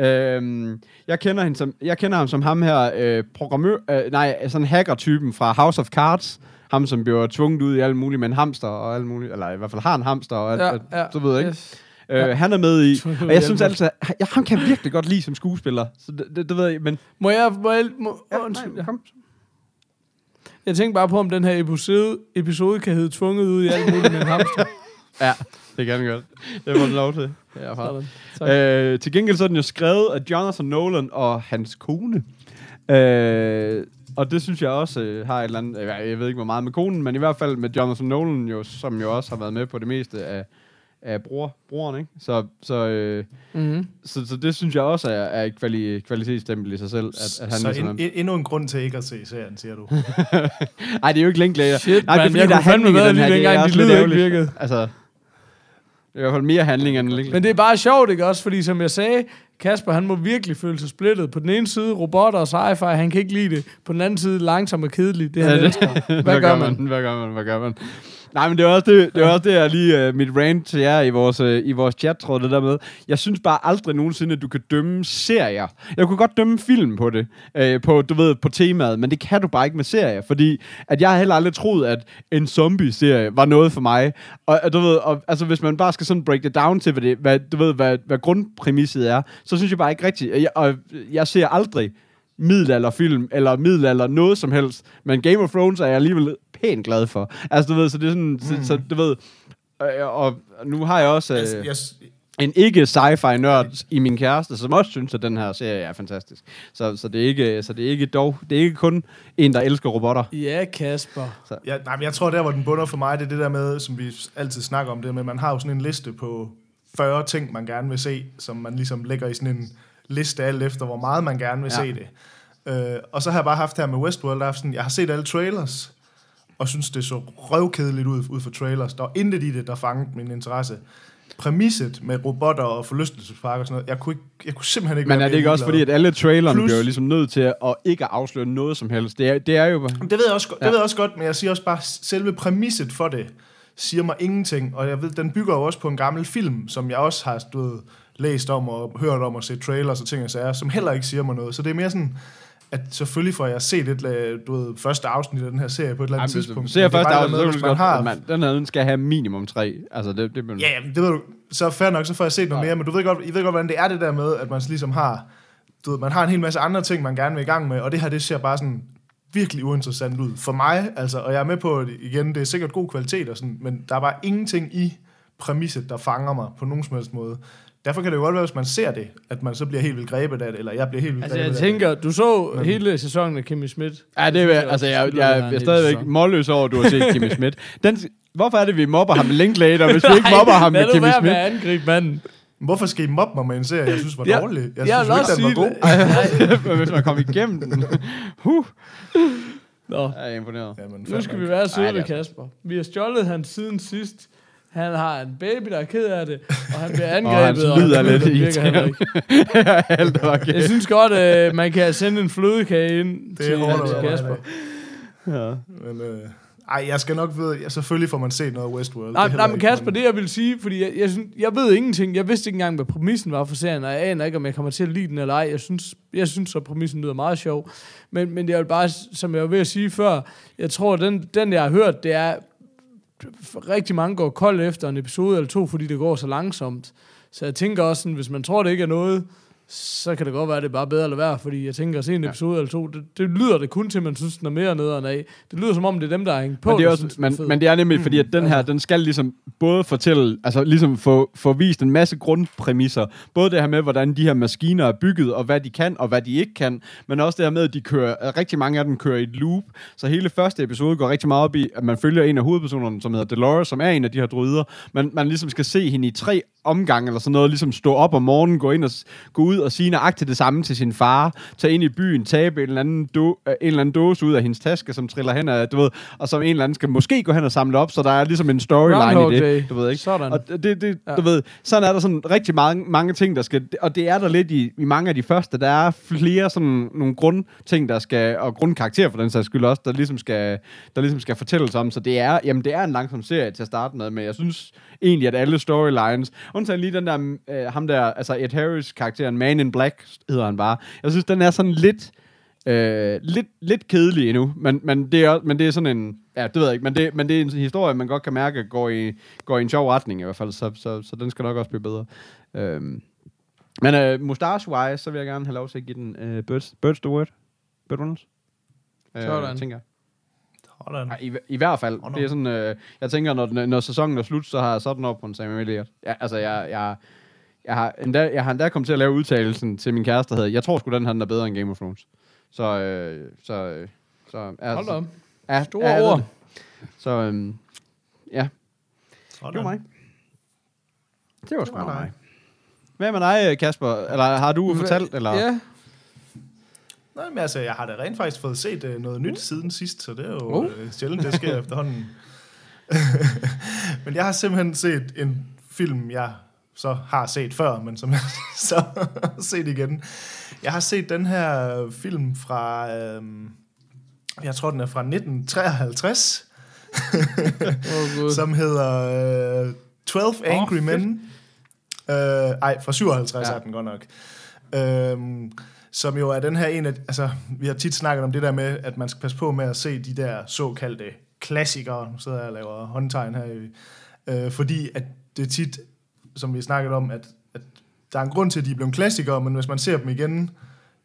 Øhm, jeg, kender hende som, jeg kender ham som ham her, øh, programmør, øh, nej, sådan hacker-typen fra House of Cards. Ham, som bliver tvunget ud i alt muligt med en hamster og alt muligt, eller i hvert fald har en hamster og alt, Ja, alt, ja, så ved jeg ikke. yes. Øh, han er med i, og jeg synes altså, jeg, ham kan jeg virkelig godt lide som skuespiller. Så det, det, det ved jeg, men... Må jeg... Må jeg må, Ja, ja, undskyld, nej, kom. jeg tænkte bare på, om den her episode, episode kan hedde tvunget ud i alt muligt med en hamster. Ja, det kan han godt. Det må du lov til. Ja. Tak. Øh, til gengæld så er den jo skrevet af Jonathan Nolan og hans kone. Øh, og det synes jeg også øh, har et eller andet, øh, jeg ved ikke hvor meget med konen, men i hvert fald med Jonathan Nolan, jo, som jo også har været med på det meste af, af bror, broren, ikke? Så, så, øh, Mm-hmm. så, så det synes jeg også er, er et kvali, kvalitetsstempel i sig selv, at, at han så ligesom en, en, endnu en grund til ikke at se serien, siger du. Ej, det er jo ikke Linklater. Shit, Nej, det er man, fordi, jeg der er kunne fandme handling i været den lige her, det er dengang, også de lidt lyder ikke ærgerligt. virkede. Altså, det er i hvert fald mere handling end Linklater. Men det er bare sjovt, ikke også? Fordi som jeg sagde, Kasper, han må virkelig føle sig splittet. På den ene side, robotter og sci-fi, han kan ikke lide det. På den anden side, langsom og kedelig. Det han Ja, det- elsker. Hvad gør man? Hvad gør man? Hvad gør man? Nej, men det er også det, det, er også det jeg lige uh, mit rant til jer i vores, uh, i vores chat, tror det der med. Jeg synes bare aldrig nogensinde, at du kan dømme serier. Jeg kunne godt dømme film på det, uh, på, du ved, på temaet, men det kan du bare ikke med serier, fordi at jeg har heller aldrig troet, at en zombie-serie var noget for mig. Og, og du ved, og, altså hvis man bare skal sådan break det down til, hvad, det, hvad, du ved, hvad, hvad grundpræmisset er, så synes jeg bare ikke rigtigt. Jeg, og jeg ser aldrig middelalderfilm, eller middelalder noget som helst. Men Game of Thrones er jeg alligevel pænt glad for. Altså, du ved, så det er sådan, mm. så, så, du ved, øh, og nu har jeg også Jeg, øh, jeg, en ikke sci-fi nørd i min kæreste, som også synes, at den her serie er fantastisk. Så, så, det, er ikke, så det er ikke dog, det er ikke kun en, der elsker robotter. Ja, Kasper. jeg, nej, men jeg tror, der hvor den bunder for mig, det er det der med, som vi altid snakker om, det med, at man har jo sådan en liste på 40 ting, man gerne vil se, som man ligesom lægger i sådan en liste alt efter, hvor meget man gerne vil Ja. ja. se det. Øh, og så har jeg bare haft her med Westworld, der sådan, jeg har set alle trailers, og synes, det så røvkedeligt ud, ud for trailers. Der var intet i det, der fangede min interesse. Præmisset med robotter og forlystelsesparker og sådan noget, jeg kunne, ikke, jeg kunne simpelthen ikke Men er det ikke også fordi, at alle trailerne Plus- bliver ligesom nødt til at ikke afsløre noget som helst? Det er, det er jo... Det ved jeg også, Ja. det ved jeg også godt, men jeg siger også bare, selve præmisset for det siger mig ingenting, og jeg ved, den bygger jo også på en gammel film, som jeg også har ved, læst om og hørt om og set trailers og ting og sager, som heller ikke siger mig noget. Så det er mere sådan, at selvfølgelig får jeg set et, øh, du ved, første afsnit af den her serie på et eller andet Jamen, tidspunkt. hvis du ser Men det er først bare afsnit, så kan du man godt, har, man, den her den skal have minimum tre. Altså, det, det, Ja, jamen, det ved du, så fair nok, så får jeg set noget mere, men du ved godt, I ved godt, hvordan det er det der med, at man ligesom har, du ved, man har en hel masse andre ting, man gerne vil i gang med, og det her, det ser bare sådan virkelig uinteressant ud for mig, altså, og jeg er med på, at igen, det er sikkert god kvalitet og sådan, men der er bare ingenting i præmisset, der fanger mig på nogen som helst måde. Derfor kan det jo godt være, hvis man ser det, at man så bliver helt vildt grebet af det, eller jeg bliver helt vildt Altså, grebet jeg af tænker, du så Men- hele sæsonen af Kimmy Schmidt. Ja, det er, altså, jeg, jeg, jeg, jeg er stadigvæk målløs over, at du har set Kimmy Schmidt. Den, hvorfor er det, vi mobber ham Linklater, hvis vi ikke mobber ham med Kimmy Schmidt? at angribe manden. det. Hvorfor skal I mobbe mig med en serie, jeg synes var dårlig? Jeg jeg synes jo også ikke, den var god. det. Hvis man kommer igennem den. Huh. Nå, Jeg er imponeret. Jamen, nu skal vi være... søde det ved er- Kasper. Vi har stjålet hans siden sidst. Han har en baby, der er ked af det, og han bliver Og angrebet. hans lyd er lidt ikke. Alt er okay. Jeg synes godt, at man kan sende en flødekage ind Det er til, hårdt til Kasper. Ja. Men, øh, ej, jeg skal nok vide, ja, selvfølgelig får man set noget af Westworld. Nej, nej, men Kasper, det jeg vil sige, fordi jeg, jeg, synes, jeg ved ingenting. Jeg vidste ikke engang, hvad præmissen var for serien, og jeg aner ikke, om jeg kommer til at lide den eller ej. Jeg synes, jeg synes at præmissen lyder meget sjov. Men, men jeg vil bare, som jeg var ved at sige før, jeg tror, den, den jeg har hørt, det er, rigtig mange går kold efter en episode eller to, fordi det går så langsomt. Så jeg tænker også, sådan, hvis man tror, det ikke er noget, så kan det godt være, at det er bare bedre at lade være, fordi jeg tænker at se en Ja. episode eller to, det, det lyder det kun til, man synes, den er mere nederen af. Det lyder som om, det er dem, der er hængt på. Men det, er også, synes, den men, det er nemlig, fordi at den her, altså. den skal ligesom både fortælle, altså ligesom få, få vist en masse grundpræmisser. Både det her med, hvordan de her maskiner er bygget, og hvad de kan, og hvad de ikke kan. Men også det her med, at de kører, rigtig mange af dem kører i et loop. Så hele første episode går rigtig meget op i, at man følger en af hovedpersonerne, som hedder Dolores, som er en af de her druider. Men man ligesom skal se hende i tre omgange, eller sådan noget, ligesom stå op om morgenen, gå ind og gå ud og sige nøjagtigt det samme til sin far, tage ind i byen, tabe en eller anden, do, øh, en eller anden dåse ud af hendes taske, som triller hen af, du ved, og som en eller anden skal måske gå hen og samle op, så der er ligesom en storyline i det, Day. du ved ikke? Sådan. Og det, det, Ja. ja. du ved, sådan er der sådan rigtig mange, mange ting, der skal, og det er der lidt i, i mange af de første, der er flere sådan nogle grundting, der skal, og grundkarakterer for den sags skyld også, der ligesom skal, der ligesom skal fortælles om, så det er, jamen det er en langsom serie til at starte med, men jeg synes egentlig, at alle storylines, undtagen lige den der, øh, ham der, altså Ed Harris karakteren, Man in Black hedder han bare, jeg synes, den er sådan lidt, øh, lidt, lidt kedelig endnu, men, men, det er, men det er sådan en, ja, det ved jeg ikke, men det, men det er en historie, man godt kan mærke, går i, går i en sjov retning i hvert fald, så, så, så den skal nok også blive bedre. Øhm. Men øh, mustache-wise, så vil jeg gerne have lov til at give den øh, Birds, Birds the Word. Bird Runners. Øh, Sådan. tænker jeg. Sådan. Ja, i, I hvert fald. Nå. Det er sådan, øh, jeg tænker, når, den, når sæsonen er slut, så har jeg sådan op på en Samuel Elliott. Ja, altså, jeg, jeg, jeg, har endda, jeg har endda kommet til at lave udtalelsen til min kæreste, der hedder, jeg tror sgu, den her den er bedre end Game of Thrones. Så, øh, så, øh, så altså, Hold op. Ja, Store ja, ord. Så, øhm, ja, Sådan. det var mig. Det var sgu mig. Hvad med dig, Kasper? Eller har du fortalt? Eller? Ja. Nej, men altså, jeg har da rent faktisk fået set uh, noget nyt siden sidst, så det er jo Uh. uh. uh, sjældent, det sker efterhånden. men jeg har simpelthen set en film, jeg så har set før, men som jeg så har set igen. Jeg har set den her film fra, øhm, jeg tror den er fra 1953, Åh, Gud. som hedder øh, 12 Angry fedt. Men. Øh, ej, fra 57 Ja. ja. er den godt nok. Øhm, som jo er den her en af... Altså, vi har tit snakket om det der med, at man skal passe på med at se de der såkaldte klassikere. Nu sidder jeg og laver håndtegn her. i- Øh, fordi at det er tit, som vi snakket om, at, at der er en grund til, at de er blevet klassikere, men hvis man ser dem igen,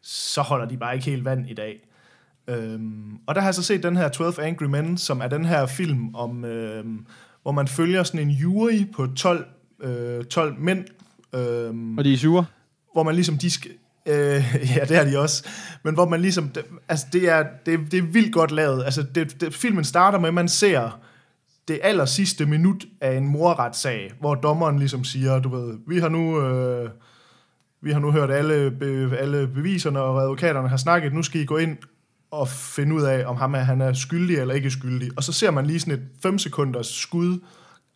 så holder de bare ikke helt vand i dag. Øhm, og der har jeg så set den her 12 Angry Men, som er den her film om, øhm, hvor man følger sådan en jury på 12, øh, 12 mænd, øhm, Og de er sure? Hvor man ligesom, de skal, øh, ja, det er de også, men hvor man ligesom, det, altså det er, det, det er vildt godt lavet. Altså det, det, filmen starter med, at man ser det aller sidste minut af en morretssag, hvor dommeren ligesom siger, du ved, vi har nu, øh, vi har nu hørt alle, be, alle beviserne, og advokaterne har snakket, nu skal I gå ind og finde ud af, om ham er, han er skyldig eller ikke skyldig. Og så ser man lige sådan et 5 sekunders skud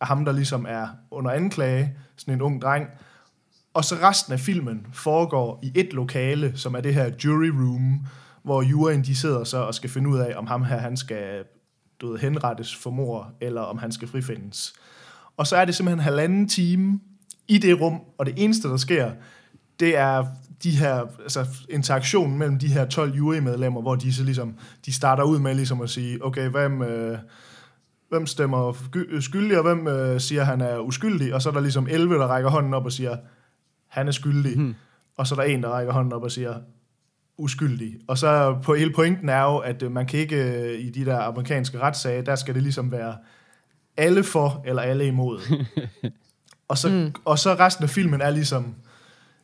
af ham, der ligesom er under anklage, sådan en ung dreng, og så resten af filmen foregår i et lokale, som er det her jury room, hvor juryen de sidder så og skal finde ud af, om ham her han skal du ved, henrettes for mor, eller om han skal frifindes. Og så er det simpelthen halvanden time i det rum, og det eneste, der sker, det er de her, altså interaktionen mellem de her 12 jurymedlemmer, hvor de så ligesom, de starter ud med ligesom at sige, okay, hvem, øh, hvem stemmer skyldig, og hvem øh, siger, han er uskyldig, og så er der ligesom 11, der rækker hånden op og siger, han er skyldig, hmm. og så er der en, der rækker hånden op og siger, uskyldig. Og så på hele pointen er jo, at øh, man kan ikke øh, i de der amerikanske retssager, der skal det ligesom være alle for, eller alle imod. og, så, mm. og så resten af filmen er ligesom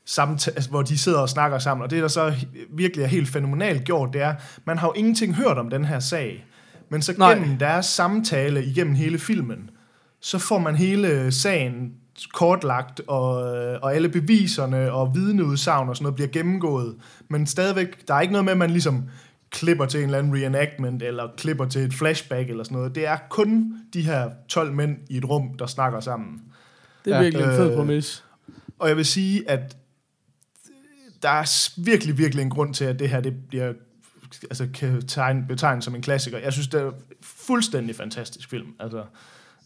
samtale, altså, hvor de sidder og snakker sammen. Og det, der så virkelig er helt fænomenalt gjort, det er, man har jo ingenting hørt om den her sag. Men så Nej. gennem deres samtale igennem hele filmen, så får man hele sagen kortlagt, og, og alle beviserne og vidneudsagn og sådan noget bliver gennemgået. Men stadigvæk, der er ikke noget med, at man ligesom klipper til en eller anden reenactment, eller klipper til et flashback eller sådan noget. Det er kun de her 12 mænd i et rum, der snakker sammen. Det er Ja. virkelig en fed Øh, præmis. Og jeg vil sige, at der er virkelig, virkelig en grund til, at det her det bliver, altså, kan tegne, betegnes som en klassiker. Jeg synes, det er fuldstændig fantastisk film. Altså,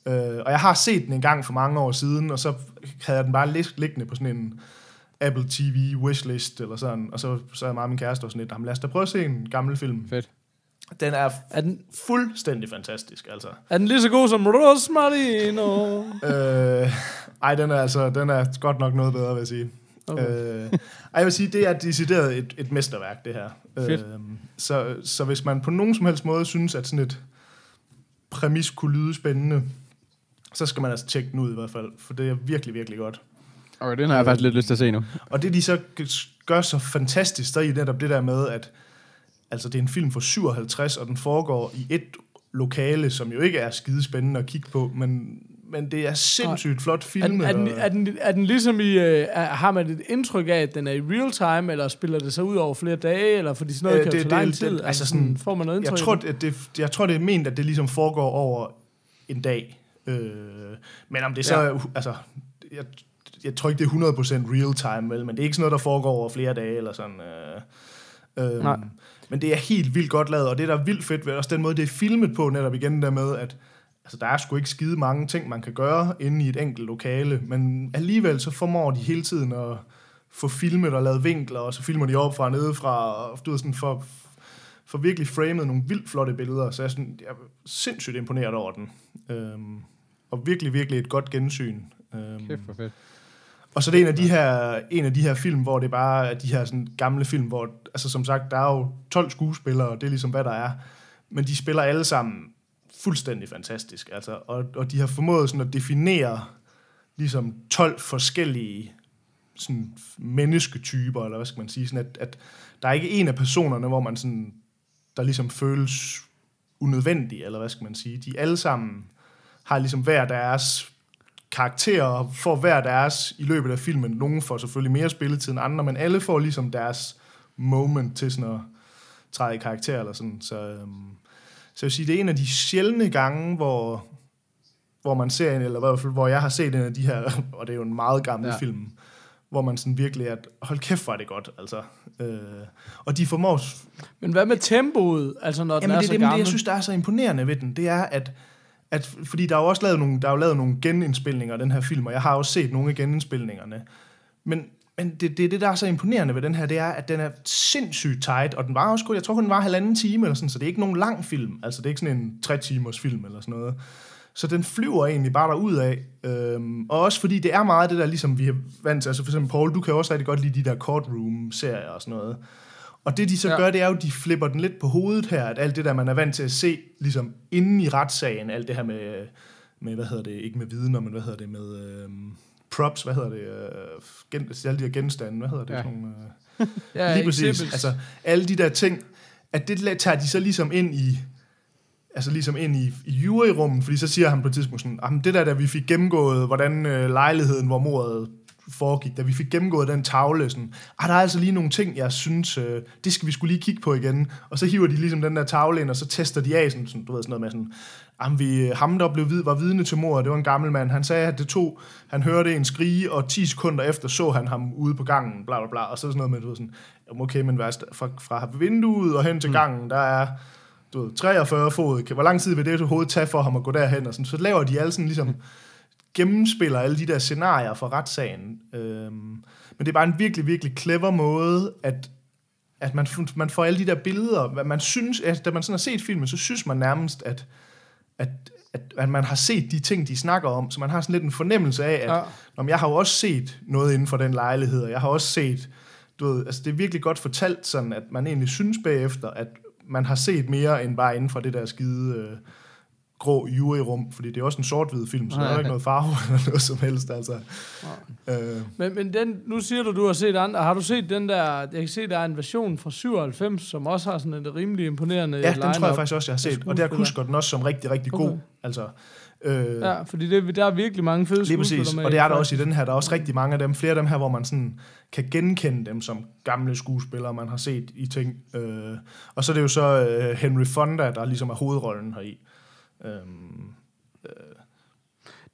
øh, og jeg har set den en gang for mange år siden, og så havde jeg den bare lig- liggende på sådan en Apple TV wishlist, eller sådan, og så så er mig og min kæreste og sådan lidt, "Jamen, lad os da prøve at se en gammel film. Fedt. Den er Er den, fuldstændig fantastisk, altså. er den lige så god som Rosmarino? Øh, ej, den er altså, den er godt nok noget bedre, vil jeg sige. Okay. Øh, ej, jeg vil sige, det er decideret et, et mesterværk, det her. Fedt. Øh, så, så hvis man på nogen som helst måde synes, at sådan et præmis kunne lyde spændende, så skal man altså tjekke den ud i hvert fald, for det er virkelig, virkelig godt. Okay, den har jeg faktisk lidt lyst til at se nu. Og det de så gør så fantastisk, der er i netop det der med, at altså, det er en film fra 57, og den foregår i et lokale, som jo ikke er skide spændende at kigge på, men, men det er sindssygt flot Er den, filmet. er, den, og- er, den, er den ligesom i... Øh, er, har man et indtryk af, at den er i real time, eller spiller det sig ud over flere dage, eller fordi sådan noget Øh, kan jo det- tage lang det- tid? det- altså altså sådan, får man noget indtryk? Jeg tror, at det, jeg tror, det er ment, at det ligesom foregår over en dag. Øh, men om det så Ja. altså, jeg, jeg tror ikke, det er 100% real time, vel, men det er ikke sådan noget, der foregår over flere dage, eller sådan. Øh, øh, Nej. men det er helt vildt godt lavet, og det, der er vildt fedt ved også den måde, det er filmet på, netop igen der med, at altså, der er sgu ikke skide mange ting, man kan gøre inde i et enkelt lokale, men alligevel så formår de hele tiden at få filmet og lavet vinkler, og så filmer de op fra nedefra, og du ved, sådan for, for virkelig framet nogle vildt flotte billeder, så jeg er, sådan, jeg er sindssygt imponeret over den. Øhm, og virkelig, virkelig et godt gensyn. Øhm, Kæft for fedt. og så er det en af de her, en af de her film, hvor det bare er de her sådan gamle film, hvor, altså som sagt, der er jo 12 skuespillere, og det er ligesom, hvad der er. Men de spiller alle sammen fuldstændig fantastisk. Altså, og, og de har formået sådan at definere ligesom 12 forskellige sådan mennesketyper, eller hvad skal man sige, sådan at, at der er ikke en af personerne, hvor man sådan, der ligesom føles unødvendig, eller hvad skal man sige. De alle sammen har ligesom hver deres karakterer, og får hver deres i løbet af filmen. Nogle får selvfølgelig mere spilletid end andre, men alle får ligesom deres moment til sådan at træde i karakter, eller sådan. Så, øhm, så jeg vil sige, det er en af de sjældne gange, hvor, hvor man ser en, eller i hvert fald, hvor jeg har set en af de her, og det er jo en meget gammel Ja. film, hvor man sådan virkelig, at hold kæft, hvor er det godt, altså. Øh, og de formår Men hvad med tempoet, altså når den Jamen, er det, så er det, men det, gammel? jeg synes, der er så imponerende ved den, det er, at, at fordi der er jo også lavet nogle, der er jo lavet nogle genindspilninger af den her film, og jeg har også set nogle af genindspilningerne. Men, men det, det, det, der er så imponerende ved den her, det er, at den er sindssygt tight, og den var også kun, jeg tror kun den var halvanden time, eller sådan, så det er ikke nogen lang film. Altså, det er ikke sådan en tre timers film, eller sådan noget. Så den flyver egentlig bare derud af. Øhm, og også fordi det er meget det der, ligesom vi er vant til. Altså for eksempel, Paul, du kan også rigtig godt lide de der courtroom-serier og sådan noget. Og det de så Ja. gør, det er jo, de flipper den lidt på hovedet her, at alt det der, man er vant til at se, ligesom inde i retssagen, alt det her med, med hvad hedder det, ikke med vidner, men hvad hedder det, med øhm, props, hvad hedder det, øh, gen, alle de her genstande, hvad hedder det, Ja. sådan nogle, øh, ja, lige præcis. exhibits. Altså, alle de der ting, at det tager de så ligesom ind i, altså ligesom ind i, i juryrummet, fordi så siger han på et tidspunkt sådan, "Jamen, det der, da vi fik gennemgået, hvordan øh, lejligheden, hvor mordet foregik, da vi fik gennemgået den tavle, sådan, ah, der er altså lige nogle ting, jeg synes, øh, det skal vi skulle lige kigge på igen. Og så hiver de ligesom den der tavle ind, og så tester de af, sådan, sådan, du ved, sådan noget med sådan, Jamen, vi, ham, der blev vid, var vidne til mordet, det var en gammel mand. Han sagde, at det tog, han hørte en skrige, og 10 sekunder efter så han ham ude på gangen, bla bla bla. Og så sådan noget med, du ved, sådan, "Jamen, okay, men fra, fra vinduet og hen til gangen, der er du ved, 43 fod. Hvor lang tid vil det overhovedet tage for ham at gå derhen? Og sådan. Så laver de alle sådan ligesom gennemspiller alle de der scenarier fra retssagen. Øhm, Men det er bare en virkelig, virkelig clever måde, at, at man, man får alle de der billeder. Hvad man synes, at da man sådan har set filmen, så synes man nærmest, at, at, at, at man har set de ting, de snakker om. Så man har sådan lidt en fornemmelse af, at Ja. ja. Nå, men jeg har jo også set noget inden for den lejlighed, og jeg har også set, du ved, altså det er virkelig godt fortalt sådan, at man egentlig synes bagefter, at man har set mere end bare inden for det der skide øh, grå juryrum, fordi det er også en sort-hvid film, så der er jo ikke noget farve eller noget som helst, altså. Øh, Men, men den, nu siger du, du har set andre. Har du set den der, jeg kan se, der er en version fra 97, som også har sådan en rimelig imponerende ja, den tror jeg faktisk også, jeg har set, og der husker den også som rigtig, rigtig god. Okay. Altså, øh, Ja, fordi det, der er virkelig mange fede Lige præcis, med. og det er der også i den her. Der er også rigtig mange af dem, flere af dem her, hvor man sådan kan genkende dem som gamle skuespillere, man har set i ting. Øh, og så er det jo så øh, Henry Fonda, der ligesom er hovedrollen heri. Øhm,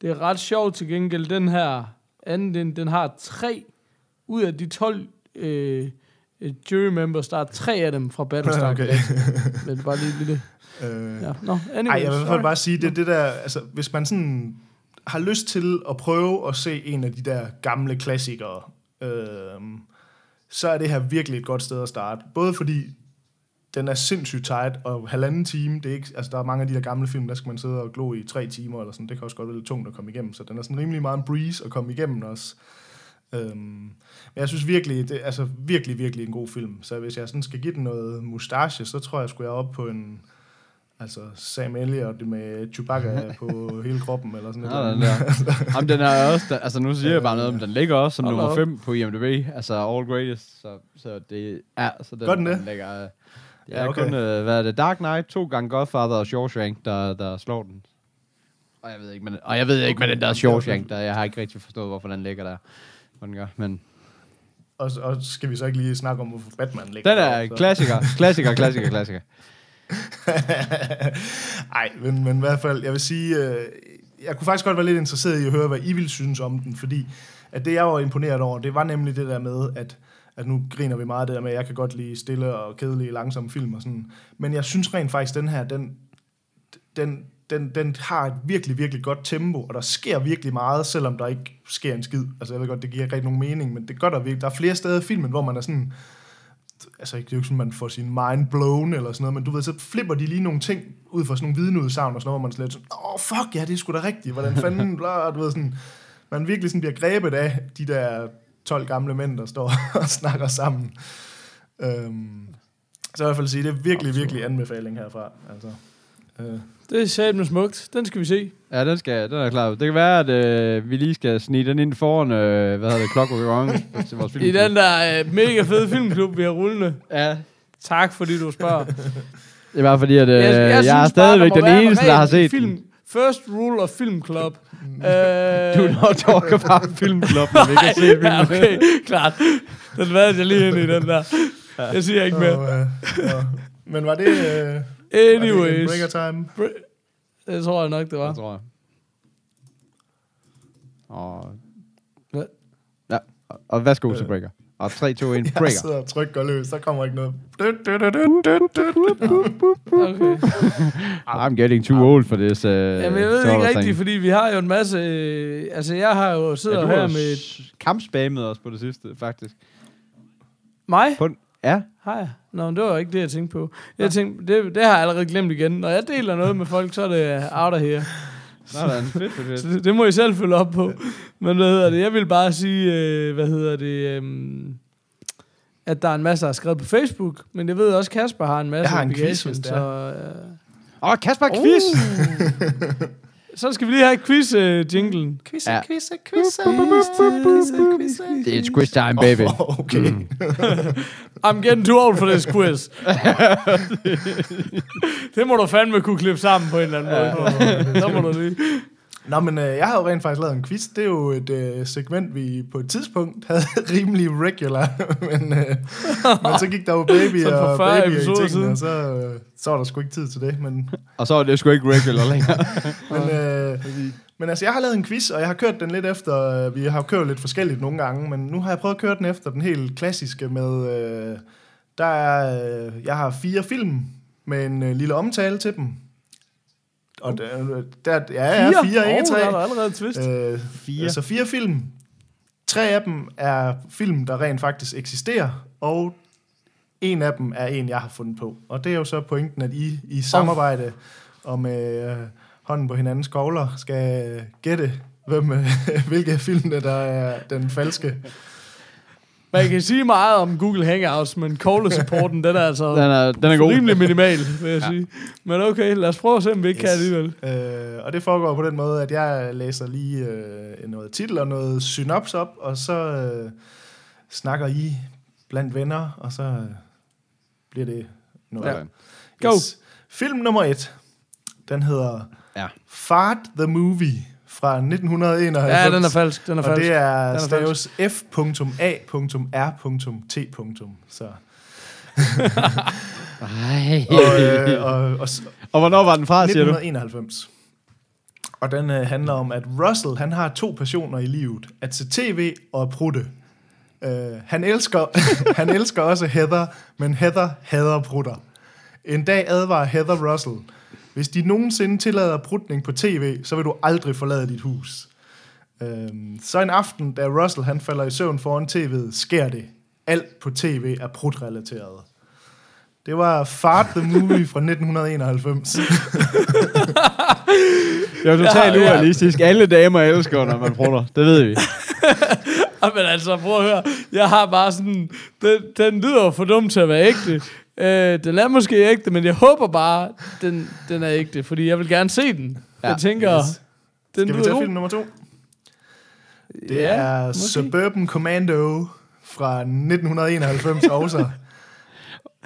Det er ret sjovt til gengæld, den her anden, den, den har tre ud af de 12 øh, øh, jury members, der er tre af dem fra Battlestar Okay. Men bare lige lille... øh, Ja. Nå, anyway, Ej, jeg vil i hvert fald bare sige, det, det der, altså, hvis man sådan har lyst til at prøve at se en af de der gamle klassikere, øh, så er det her virkelig et godt sted at starte. Både fordi den er sindssygt tight, og halvanden time, det er ikke, altså der er mange af de der gamle film, der skal man sidde og glo i tre timer, eller sådan, det kan også godt være lidt tungt at komme igennem, så den er sådan rimelig meget en breeze at komme igennem også. Øhm, men jeg synes virkelig, det er altså virkelig, virkelig en god film, så hvis jeg sådan skal give den noget mustache, så tror jeg, skulle jeg op på en, Altså Sam Elliott med Chewbacca på hele kroppen, eller sådan Ja, noget. den der. Jamen, den er også, den, altså nu siger jeg bare noget, men den ligger også som Hold nummer op. 5 på IMDb, altså All Greatest, så, så det er, så den, Gør den den ligger, øh, Ja, er okay. kun, øh, hvad er det, Dark Knight, to gange Godfather og Shawshank, der, der slår den. Og jeg ved ikke, men, og jeg ved ikke med den der Shawshank, der, jeg har ikke rigtig forstået, hvorfor den ligger der, hvor den gør, men Og, og skal vi så ikke lige snakke om, hvorfor Batman ligger den er så- klassiker, klassiker, klassiker, klassiker. Ej, men, men i hvert fald, jeg vil sige, øh, jeg kunne faktisk godt være lidt interesseret i at høre, hvad I ville synes om den, fordi at det, jeg var imponeret over, det var nemlig det der med, at, at nu griner vi meget af det der med, at jeg kan godt lide stille og kedelige, langsomme film og sådan, men jeg synes rent faktisk, den her, den, den, den, den har et virkelig, virkelig godt tempo, og der sker virkelig meget, selvom der ikke sker en skid. Altså, jeg ved godt, det giver ikke rigtig nogen mening, men det gør der virkelig. Der er flere steder i filmen, hvor man er sådan, altså det er jo ikke sådan, man får sin mind blown eller sådan noget, men du ved, så flipper de lige nogle ting ud fra sådan nogle vidneudsagn og sådan noget, hvor man slet sådan, åh, oh, fuck, ja, det er sgu da rigtigt, hvordan fanden, bla, du ved, sådan, man virkelig sådan bliver grebet af de der 12 gamle mænd, der står og snakker sammen. Øhm, så i hvert fald sige, det er virkelig, virkelig anbefaling herfra. Altså, øh, Det er satme smukt. Den skal vi se. Ja, den, skal, den er klar. Det kan være, at øh, vi lige skal snige den ind foran, øh, hvad hedder det, Clockwork Orange til vores film. I den der øh, mega fede filmklub, vi har rullende. Ja, Tak, fordi du spørger. det er bare fordi, at øh, jeg, jeg, jeg er bare, stadigvæk den eneste, der har set film. den. First rule of Film Club. øh, Du not talk about filmklub, når vi kan se filmen. ja, okay, klart. Den var jeg lige ind i, den der. Jeg siger ikke mere. og, øh, og, men var det, øh, var det en Anyways. breaker time? Det tror jeg nok, det var. Det tror jeg. Og, Hvad? ja, og, og værsgo til Breaker. Og 3, 2, 1, Jeg Breaker. sidder og trykker løs, der kommer ikke noget. Okay. I'm getting too old for this. Uh, Jamen, jeg ved ikke rigtigt, fordi vi har jo en masse... Øh, altså, jeg har jo siddet ja, ja, her med... s- kampspammet os på det sidste, faktisk. Mig? På, ja, Har jeg? Nå, men det var ikke det, jeg tænkte på. Jeg tænkte, det, det har jeg allerede glemt igen. Når jeg deler noget med folk, så er det out of here. Sådan. Fedt, fedt, fedt. Så det, det må I selv følge op på. Men hvad hedder det? Jeg vil bare sige, øh, hvad hedder det... Øh, at der er en masse, der har skrevet på Facebook, men jeg ved også, Kasper har en masse Jeg har en quiz, hvis det så, er. øh, Åh, Kasper Quiz! så skal vi lige have quiz-jinglen. Quiz, Ja. quiz, quiz, quiz, It's quiz time, baby. Oh, okay. I'm getting too old for this quiz. det må du fandme kunne klippe sammen på en eller anden måde. Så må du lige. Nå, men øh, jeg har jo rent faktisk lavet en quiz. Det er jo et øh, segment, vi på et tidspunkt havde rimelig regular. men, øh, men så gik der jo baby og 40 baby i tingene, siden. og så, øh, så var der sgu ikke tid til det. Men, Og så er det sgu ikke regular længere. men, øh, men altså, jeg har lavet en quiz, og jeg har kørt den lidt efter... Øh, vi har kørt lidt forskelligt nogle gange, men nu har jeg prøvet at køre den efter den helt klassiske med... Øh, der er, øh, jeg har fire film med en øh, lille omtale til dem. Og der, der, ja, ja, fire, ikke oh, tre. Der er allerede twist. Øh, Fire. Altså fire film. tre af dem er film, der rent faktisk eksisterer, og en af dem er en, jeg har fundet på. Og det er jo så pointen, at I i samarbejde og med øh, hånden på hinandens skovler skal gætte, hvem, øh, hvilke filmene, der er den falske. Man kan sige meget om Google Hangouts, men caller-supporten, den er altså Den er, den er god. rimelig minimal, vil jeg ja. sige. Men okay, lad os prøve at se, om vi ikke yes. kan Yes. alligevel. Øh, og det foregår på den måde, at jeg læser lige øh, noget titel og noget synops op, og så øh, snakker I blandt venner, og så øh, bliver det noget. Ja. Go. Film nummer et, den hedder Ja. Fart the Movie fra 1991. Ja, den er falsk. Den er og falsk. det er er staves f.a.r.t. Så, Ej. og, øh, og, og, Og hvornår var den fra, siger du? 1991. Og den øh, handler om, at Russell han har to passioner i livet. At se tv og at prutte. Øh, han, elsker, han elsker også Heather, men Heather hader prutter. En dag advarer Heather Russell. Hvis de nogensinde tillader prutning på tv, så vil du aldrig forlade dit hus. Øh, så en aften, da Russell han falder i søvn foran tv'et, sker det. Alt på tv er prutrelateret. Det var Fart the Movie fra 1991. Det er jo totalt Ja, ja. urealistisk. Alle damer elsker, når man prutter. Det ved vi. Men altså, prøv at høre. Jeg har bare sådan... Den, den lyder for dum til at være ægte. Øh, den er måske ægte, men jeg håber bare, den, den er ægte, fordi jeg vil gerne se den. Ja, jeg tænker, yes. den Skal vi tage film nummer to? Det Ja, er måske. Suburban Commando fra 1991 også.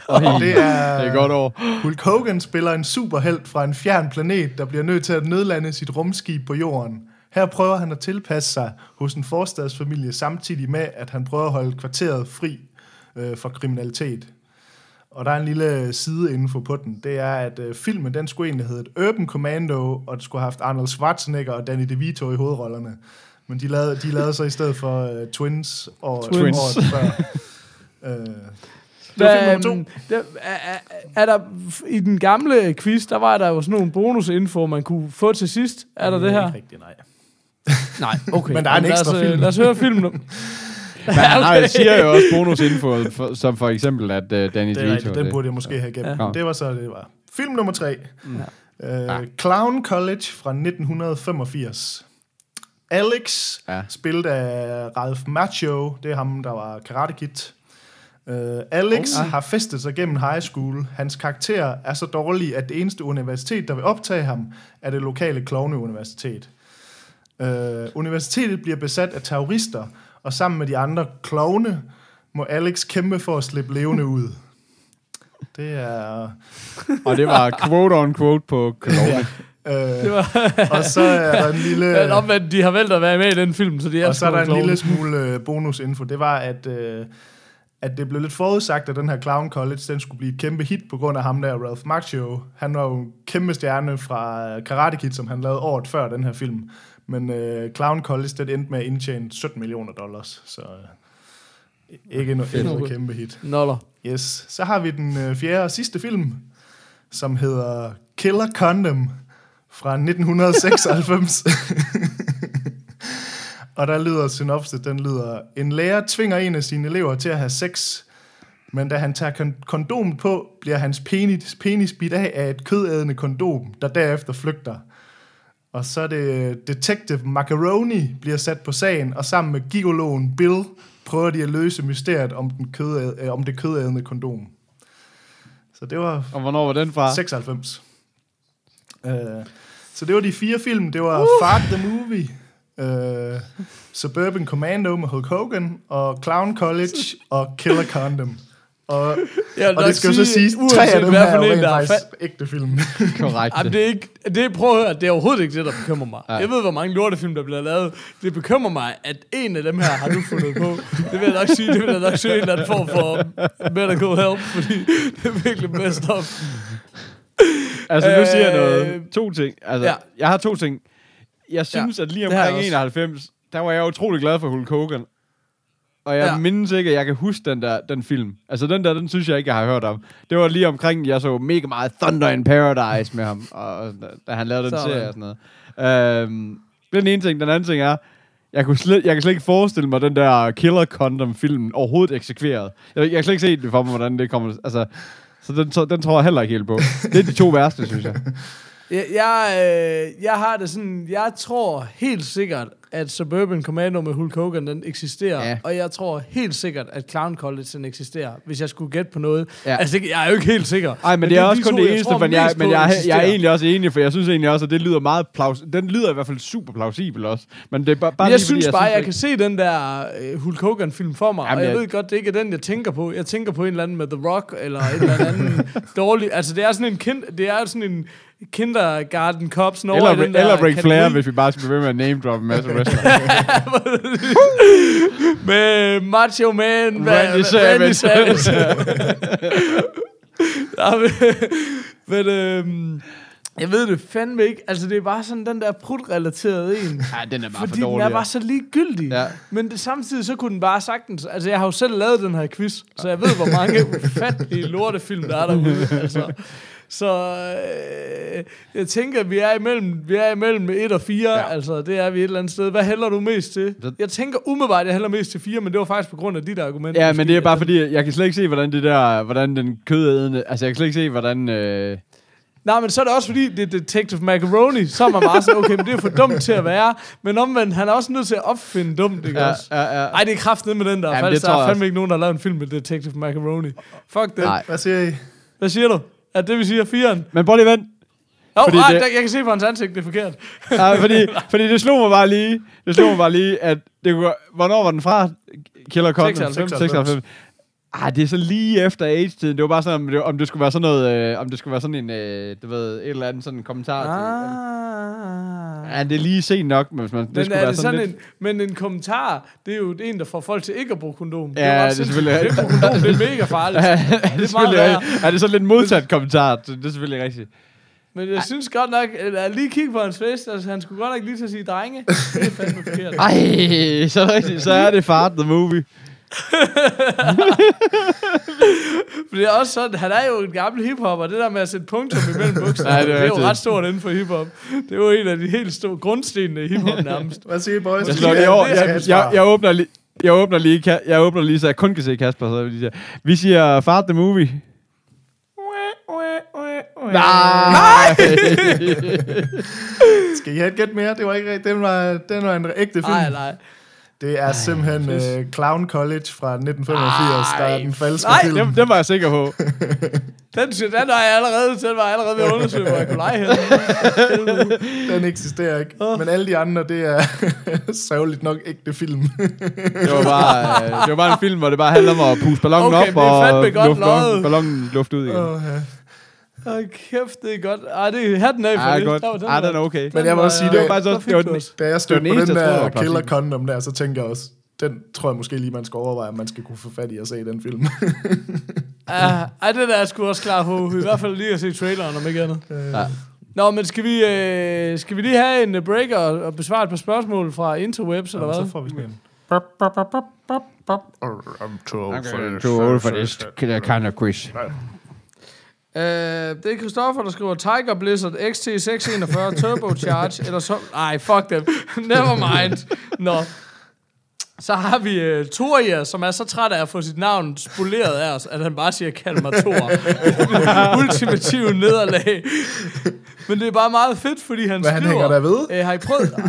Og det er, Det er godt over. Hulk Hogan spiller en superhelt fra en fjern planet, der bliver nødt til at nødlande sit rumskib på jorden. Her prøver han at tilpasse sig hos en forstadsfamilie, samtidig med, at han prøver at holde kvarteret fri øh, for kriminalitet. Og der er en lille sideinfo på den. Det er, at øh, filmen den skulle egentlig hedde Urban Commando, og det skulle have haft Arnold Schwarzenegger og Danny DeVito i hovedrollerne. Men de lavede, de lavede så i stedet for uh, Twins og Twins. året før. Uh, det var film nummer to. Der, er, er, er der, I den gamle quiz, der var der jo sådan nogle bonusinfo, man kunne få til sidst. Er der det her? Ikke rigtigt, nej. Nej, okay. Men der er en lad ekstra os, øh, film. Lad os høre filmen. nu. Men han har, siger jo også bonusinfo, for, som for eksempel, at uh, Danny Det er DeVito... rigtigt, den burde jeg måske have gemt. Ja. Ja. Det var så, det var. Film nummer tre. Ja. Uh, Clown College fra 1985. Alex, Ja. ja. spillet af Ralph Macchio, det er ham, der var Karate Kid. Uh, Alex oh. har festet sig gennem high school. Hans karakter er så dårlig, at det eneste universitet, der vil optage ham, er det lokale klovneuniversitet. Uh, universitetet bliver besat af terrorister, og sammen med de andre klovne må Alex kæmpe for at slippe levende ud. Det er... Og det var quote on quote på Cologne. Øh, og så er der en lille... Men omvendt, de har valgt at være med i den film, så de er og så er der en klovne. lille smule øh, bonusinfo. Det var, at, øh, at det blev lidt forudsagt, at den her Clown College, den skulle blive et kæmpe hit på grund af ham der, Ralph Macchio. Han var jo en kæmpe stjerne fra Karate Kid, som han lavede året før den her film. Men øh, Clown College, den endte med at indtjene 17 millioner dollars. Så øh, ikke no- ikke noget kæmpe hit. Noller. Yes. Så har vi den øh, fjerde og sidste film, som hedder Killer Condom fra 1996. og der lyder synopsis, den lyder, en lærer tvinger en af sine elever til at have sex, men da han tager kon- kondomet på, bliver hans penis, penis bidt af af et kødædende kondom, der derefter flygter. Og så er det Detective Macaroni bliver sat på sagen, og sammen med gigologen Bill prøver de at løse mysteriet om, den kødæd, øh, om det kødædende kondom. Så det var Og hvornår var den fra? 96. Uh, så det var de fire film. Det var uh. Fart the Movie, uh, Suburban Commando med Hulk Hogan, og Clown College og Killer Condom. Og, Jeg og det skal jo så sige, sige, tre af dem her for er jo der er faktisk ægte film. Korrekt. Jamen, det er ikke, det, prøv at høre, det er overhovedet ikke det, der bekymrer mig. Nej. Jeg ved, hvor mange lortefilm, der bliver lavet. Det bekymrer mig, at en af dem her har du fundet på. Det vil jeg nok sige, det vil jeg nok søge en eller anden form for medical help, fordi det er virkelig messed up. Altså, nu siger jeg Øh, noget. To ting. Altså, ja. jeg har to ting. Jeg synes, ja, at lige omkring også. 91, der var jeg utrolig glad for Hulk Hogan. Og jeg Ja. mindes ikke, at jeg kan huske den der den film. Altså, den der, den synes jeg ikke, jeg har hørt om. Det var lige omkring, jeg så mega meget Thunder in Paradise med ham, og, og da- han lavede den Sådan. serie og sådan noget. Øhm, den ene ting. Den anden ting er, Jeg, kunne slet, jeg kan slet ikke forestille mig den der Killer Condom-film overhovedet eksekveret. Jeg, jeg kan slet ikke se det for mig, hvordan det kommer. Altså, så den, så den tror jeg heller ikke helt på. Det er de to værste, synes jeg. Jeg, jeg, øh, jeg har det sådan, jeg tror helt sikkert, at Suburban Commando med Hulk Hogan, den eksisterer. Ja. Og jeg tror helt sikkert, at Clown College, den eksisterer, hvis jeg skulle gætte på noget. Ja. Altså, det, jeg er jo ikke helt sikker. Nej, men, men det er de også kun to, det jeg eneste, tror men, jeg, men på, jeg, jeg er egentlig også enig, for jeg synes egentlig også, at det lyder meget plaus... Den lyder i hvert fald super plausibel også. Men det er bare, bare Men jeg lige, synes bare, jeg, at- kan se den der øh, Hulk Hogan-film for mig, Jamen, og jeg jeg- ved godt, det ikke er den, jeg tænker på. Jeg tænker på en eller anden med The Rock, eller en eller anden dårlig... Altså, det er sådan en kind, det er sådan en kindergarten cops i Eller, den der eller Ric Flair, hvis vi bare skal blive ved med at name drop en masse wrestler. med Macho Man, Randy Savage. Ja, men, men øhm, jeg ved det fandme ikke. Altså, det er bare sådan den der prut-relaterede en. ja, den er bare Fordi for den dårlig. er bare så ligegyldig. Ja. Men det, samtidig så kunne den bare sagtens... Altså, jeg har jo selv lavet den her quiz, så jeg ved, hvor mange ufattelige lortefilm, der er derude. Altså. Så øh, jeg tænker, at vi er imellem, vi er imellem 1 og 4. Ja. Ja. Altså, det er vi et eller andet sted. Hvad hælder du mest til? Jeg tænker umiddelbart, at jeg hælder mest til 4, men det var faktisk på grund af dit argument. Ja, måske, men det er bare fordi, jeg kan slet ikke se, hvordan det der, hvordan den kødædende, altså jeg kan slet ikke se, hvordan, øh, Nej, men så er det også fordi, det er Detective Macaroni, så er man bare så, okay, men det er for dumt til at være. Men omvendt, han er også nødt til at opfinde dumt, ikke ja, også? ja, ja. Ej, det er kraftigt med den der. Jamen, Jamen, det der er fandme også. ikke nogen, der har lavet en film med Detective Macaroni. Fuck det. Nej. Hvad siger I? Hvad siger du? At det vi siger firen? Men prøv lige vent. Åh, Fordi oh, det- jeg kan se på hans ansigt, det er forkert. Ja, fordi, fordi det slog mig bare lige, det slog mig bare lige, at det kunne, hvornår var den fra? Killer Condom? 96. 96. Ah, det er så lige efter AIDS-tiden. Det var bare sådan, om det, om det skulle være sådan noget, øh, om det skulle være sådan en, øh, du ved, et eller andet sådan en kommentar til. Ah. Ja, det er lige sent nok, men hvis man, det Men skulle er være det sådan, sådan lidt... en, men en kommentar, det er jo en, der får folk til ikke at bruge kondom. Ja, jo ret det er selvfølgelig Det kondom, det er mega farligt. Ja, det det er er, meget værre. er det så lidt modsat kommentar? Det det er selvfølgelig rigtigt. Men jeg synes godt nok, at lige kigge på hans face, altså han skulle godt nok lige til at sige drenge. Det er fandme forkert. Ej, så er det rigtigt. Så er det Fart the Movie. For det er også sådan, han er jo en gammel hiphopper, det der med at sætte punktum imellem bukserne, Nej, det, det er jo ret stort inden for hiphop. Det er jo en af de helt store grundstenene i hiphop nærmest. Hvad siger I, boys? Jeg, slår lige over. jeg, jeg, svar. jeg, åbner lige, jeg åbner lige, jeg åbner lige, så jeg kun kan se Kasper. Så jeg siger. Vi siger Fart the Movie. Nej! Skal I have et gæt mere? Det var ikke rigtigt. Den var, den var en ægte film. Nej, nej. Det er simpelthen uh, Clown College fra 1985, der er den falske Nej, film. Den, den var jeg sikker på. Den, den var jeg allerede, den var jeg allerede ved at undersøge, hvor jeg kunne lege. Den eksisterer ikke. Men alle de andre, det er sørgeligt nok ægte film. Det var, bare, øh, det var bare en film, hvor det bare handler om at puste ballonen Okay, op og fandme godt luft, løjet. ballonen luft ud igen. Åh, ja. Hold kæft, det er godt. Ej, det er hatten af for Ja, det. godt. Der var- Ja, den er okay. Men jeg må også sige, Det var faktisk fik det var, du den- da jeg stødte på den den der Killer. Condom der, så tænker jeg også, den tror jeg måske lige, man skal overveje, om man skal kunne få fat i at se den film. Ja, ej, det der er jeg sgu også klar på. I hvert fald lige at se traileren, om ikke andet. Ja. Nå, men skal vi, øh, skal vi lige have en øh, break og, og besvare et par spørgsmål fra interwebs, eller Jamen, hvad? så får vi sådan en. I'm. Too old for this kind of quiz. Øh, det er Christoffer, der skriver Tiger Blizzard XT641 Turbocharge, eller så... Ej, fuck dem. Never mind. Nå. Så har vi uh, Toria, som er så træt af at få sit navn spoleret af os, at han bare siger, kald mig Thor. Ultimative nederlag. Men det er bare meget fedt, fordi han Hvad han skriver... hænger der ved? Øh, har I prøvet...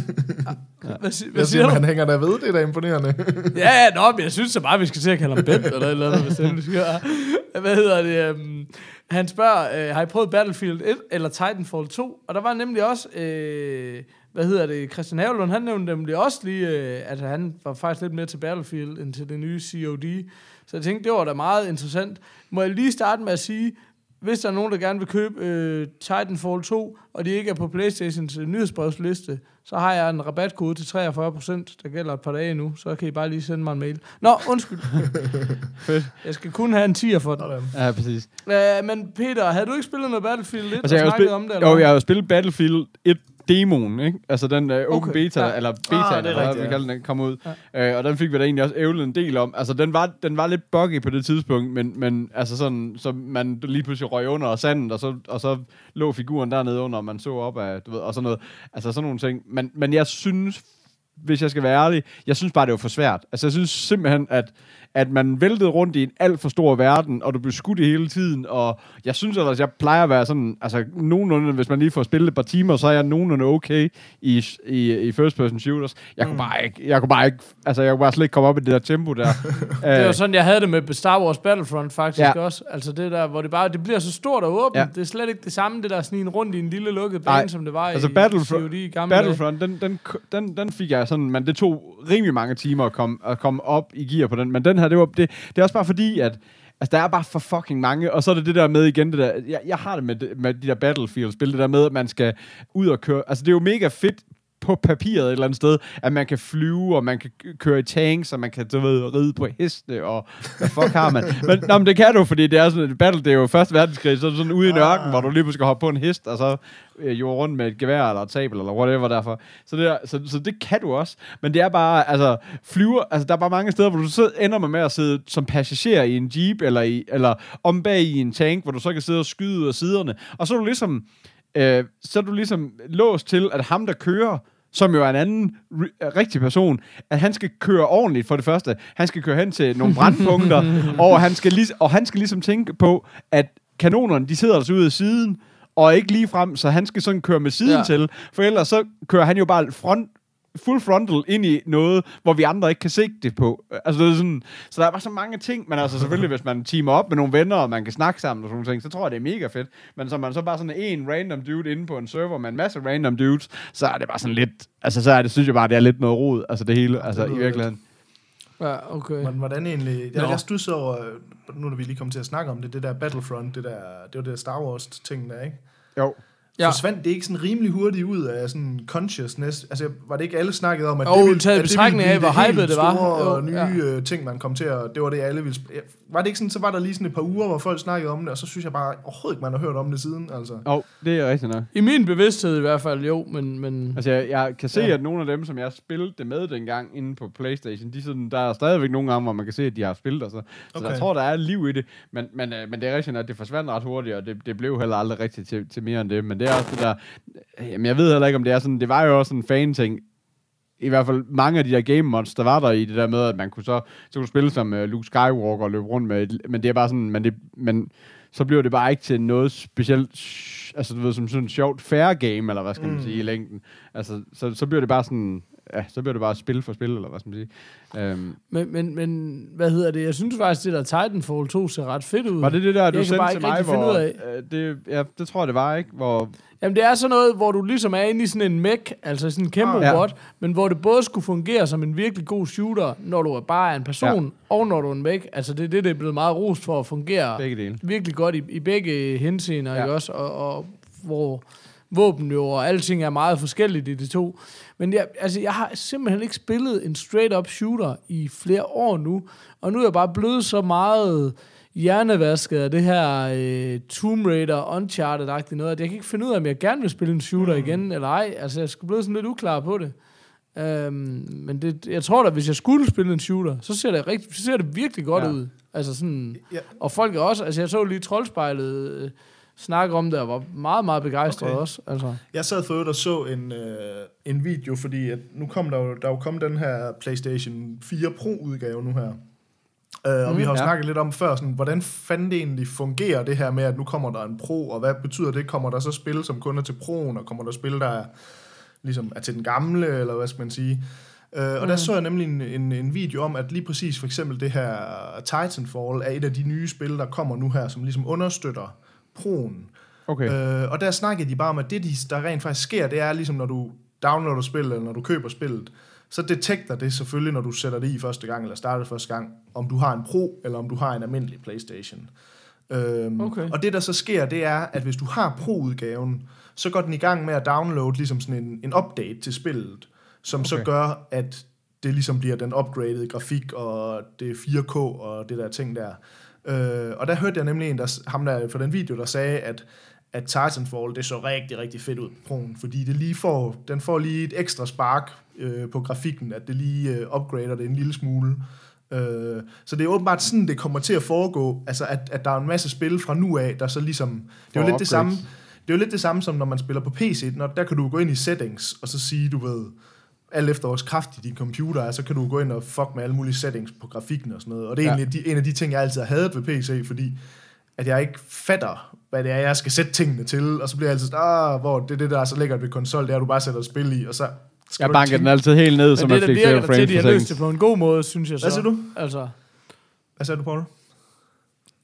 Hvad, si- hvad Jeg siger siger, du? han hænger der ved, det er da imponerende. Ja, ja, nå, men jeg synes så bare, vi skal til at kalde ham Bent, eller et eller andet, hvis det vi skal. Hvad hedder det? Um, han spørger, øh, har I prøvet Battlefield 1 eller Titanfall 2? Og der var nemlig også, øh, hvad hedder det, Christian Havlund, han nævnte nemlig også lige, øh, at han var faktisk lidt mere til Battlefield, end til det nye COD. Så jeg tænkte, det var da meget interessant. Må jeg lige starte med at sige, hvis der er nogen, der gerne vil købe øh, Titanfall 2, og de ikke er på Playstations øh, nyhedsbrevsliste, så har jeg en rabatkode til 43%, der gælder et par dage nu, så kan I bare lige sende mig en mail. Nå, undskyld. Fedt. Jeg skal kun have en tier for den. Ja, præcis. Øh, men Peter, havde du ikke spillet noget Battlefield 1 Altså, jeg og snakket spillet, om det? Eller jo, jeg har jo spillet Battlefield 1 demoen, ikke? Altså den uh, open Okay, beta, ja. eller beta, Ah, ah, er eller hvad vi kalder den, kom ud. Ja. Uh, og den fik vi da egentlig også ævlet en del om. Altså den var, den var lidt buggy på det tidspunkt, men, men altså sådan, så man lige pludselig røg under sandet, og så, og så lå figuren dernede under, og man så op af, du ved, og sådan noget. Altså sådan nogle ting. Men, men jeg synes hvis jeg skal være ærlig, jeg synes bare, det var for svært. Altså, jeg synes simpelthen, at, at man væltede rundt i en alt for stor verden, og du blev skudt i hele tiden, og jeg synes ellers, jeg plejer at være sådan, altså nogenlunde, hvis man lige får spillet et par timer, så er jeg nogenlunde okay i, i, i first person shooters. Jeg kunne bare ikke, jeg kunne bare ikke, altså jeg kunne bare slet ikke komme op i det der tempo der. Det var sådan, jeg havde det med Star Wars Battlefront faktisk Ja. også. Altså det der, hvor det bare, det bliver så stort og åbent. Ja. Det er slet ikke det samme, det der snige rundt i en lille lukket bane, Nej. som det var Altså i Battlefront- COD i gamle. Battlefront, den, den, den, den fik jeg sådan, men det tog rimelig mange timer at komme, at komme op i gear på den. Men den her, det, var, det, det er også bare fordi, at altså, der er bare for fucking mange, og så er det det der med igen, det der, jeg, jeg har det med, med de der Battlefield-spil, det der med, at man skal ud og køre, altså det er jo mega fedt på papiret et eller andet sted, at man kan flyve, og man kan køre i tanks, og man kan, du ved, ride på heste, og hvad fuck har man? Men, nå, men det kan du, fordi det er sådan et battle, det er jo første verdenskrig, så er du sådan ude i en ørken, hvor du lige pludselig skal hoppe på en hest, og så øh, jo rundt med et gevær, eller et sabel, eller whatever derfor. Så det, der, så, så det kan du også, men det er bare, altså, flyver, altså der er bare mange steder, hvor du så ender med, med at sidde som passager i en jeep, eller, i, eller om bag i en tank, hvor du så kan sidde og skyde ud af siderne, og så er du ligesom, øh, så er du ligesom låst til, at ham, der kører, som jo er en anden ri- rigtig person, at han skal køre ordentligt for det første. Han skal køre hen til nogle brandpunkter, og, han skal lig- og han skal ligesom tænke på, at kanonerne, de sidder altså ude af siden, og ikke lige frem, så han skal sådan køre med siden. Ja. til, for ellers så kører han jo bare front, full frontal ind i noget, hvor vi andre ikke kan se det på. Altså, det er sådan, så der er bare så mange ting, men altså selvfølgelig, hvis man teamer op med nogle venner, og man kan snakke sammen og sådan nogle ting, så tror jeg, det er mega fedt. Men så man så bare sådan en random dude inde på en server med en masse random dudes, så er det bare sådan lidt, altså så er det, synes jeg bare, det er lidt noget rod, altså det hele, altså i virkeligheden. Ja, okay. Men hvordan egentlig... Jeg, Nå. jeg stusser over, nu når vi lige kom til at snakke om det, det der Battlefront, det, der, det var det der Star Wars-ting der, ikke? Jo. Ja. Forsvandt det ikke sådan rimelig hurtigt ud af sådan consciousness? Altså, var det ikke alle snakket om, at Jo, det ville, taget at det betragtning ville af, hvor hypet det var. store Jo, nye ja. ja. ting, man kom til, og det var det, alle ville... Var det ikke sådan, så var der lige sådan et par uger, hvor folk snakkede om det, og så synes jeg bare overhovedet ikke, man har hørt om det siden, altså. Jo, det er rigtigt nok. I min bevidsthed i hvert fald, jo, men... men Altså, jeg, jeg kan se, ja. At nogle af dem, som jeg spillede det med dengang inde på Playstation, de sådan, der er stadigvæk nogle gange, hvor man kan se, at de har spillet og så. Så Okay. jeg tror, der er liv i det. Men, men, øh, men det er rigtigt, at det forsvandt ret hurtigt, og det, det blev heller aldrig rigtigt til, til mere end det. Men det er også det der... øh, Jamen, jeg ved heller ikke, om det er sådan... Det var jo også sådan en fan-ting. I hvert fald mange af de der game mods, der var der i det der med, at man kunne så, så kunne spille som uh, Luke Skywalker og løbe rundt med, et- men det er bare sådan, men, det, men så bliver det bare ikke til noget specielt, altså du ved, som sådan et sjovt fair game, eller hvad skal man Mm. sige, i længden. Altså, så, så bliver det bare sådan, ja, så bliver det bare spil for spil, eller hvad skal man sige. Um, Men, men, men, hvad hedder det? Jeg synes faktisk, det der Titanfall 2 ser ret fedt ud. var det det der, du kan sendte til mig, hvor, ud af. øh, det, ja, det tror jeg, det var, ikke? Hvor, Jamen, det er sådan noget, hvor du ligesom er inde i sådan en mech, altså sådan en kæmpe Ah, ja. robot, men hvor det både skulle fungere som en virkelig god shooter, når du er bare er en person, ja. og når du er en mech. Altså, det er det, det er blevet meget rost for at fungere begge dele. virkelig godt i, i begge henseender, ja. ikke også? Og, og hvor våben jo og alting er meget forskelligt i de to. Men jeg, altså, jeg har simpelthen ikke spillet en straight-up shooter i flere år nu, og nu er jeg bare blevet så meget hjernevasket af det her øh, Tomb Raider, Uncharted-agtigt noget, at jeg kan ikke finde ud af, om jeg gerne vil spille en shooter mm. igen, eller ej. Altså, jeg skulle blive sådan lidt uklar på det. Øhm, men det, jeg tror da, hvis jeg skulle spille en shooter, så ser det, rigtig, så ser det virkelig godt ja. ud. Altså sådan, Ja. og folk er også, altså jeg så lige Troldspejlet øh, snakke om det, og var meget, meget begejstret Okay. også. Altså. Jeg sad for øvrigt og så en, øh, en video, fordi at nu kom der jo, der er jo kommet den her PlayStation 4 Pro-udgave nu her. Uh, og Mm, vi har jo ja. snakket lidt om før, sådan, hvordan fanden det egentlig fungerer det her med, at nu kommer der en Pro, og hvad betyder det? Kommer der så spil, som kun er til Pro'en, og kommer der spil, der er, ligesom, er til den gamle, eller hvad skal man sige? Uh, og Mm. der så jeg nemlig en, en, en video om, at lige præcis for eksempel det her Titanfall er et af de nye spil, der kommer nu her, som ligesom understøtter Pro'en. Okay. Øh, og der snakkede de bare om, at det, de, der rent faktisk sker, det er ligesom, når du downloader spillet, eller når du køber spillet, så detekter det selvfølgelig, når du sætter det i første gang, eller starter første gang, om du har en Pro, eller om du har en almindelig Playstation. Øhm, Okay. Og det, der så sker, det er, at hvis du har Pro-udgaven, så går den i gang med at downloade ligesom sådan en, en update til spillet, som okay. så gør, at det ligesom bliver den upgraded grafik, og det er 4K, og det der ting der. Øh, og der hørte jeg nemlig en, der, ham der for den video, der sagde, at, at Titanfall, det så rigtig, rigtig fedt ud på Pro'en, fordi det lige får, den får lige et ekstra spark øh, på grafikken, at det lige øh, upgrader det en lille smule. Øh, så det er åbenbart sådan, det kommer til at foregå, altså at, at der er en masse spil fra nu af, der så ligesom, det er jo lidt det samme, upgrades. det er jo lidt det samme som når man spiller på PC, når der kan du gå ind i settings, og så sige, du ved, alt efter vores kraft i din computer er, så kan du gå ind og fuck med alle mulige settings på grafikken og sådan noget. Og det er Ja. egentlig de, en af de ting, jeg altid har hadet ved PC, fordi at jeg ikke fatter, hvad det er, jeg skal sætte tingene til, og så bliver jeg altid sådan, ah, hvor det er det, der er så lækkert ved konsol, det er, at du bare sætter et spil i, og så skal Jeg banker den altid helt ned, så man det, der fik virker flere der til, frames de har løst det på en god måde, synes jeg så. Hvad siger du? Altså, Hvad sagde du, Paul?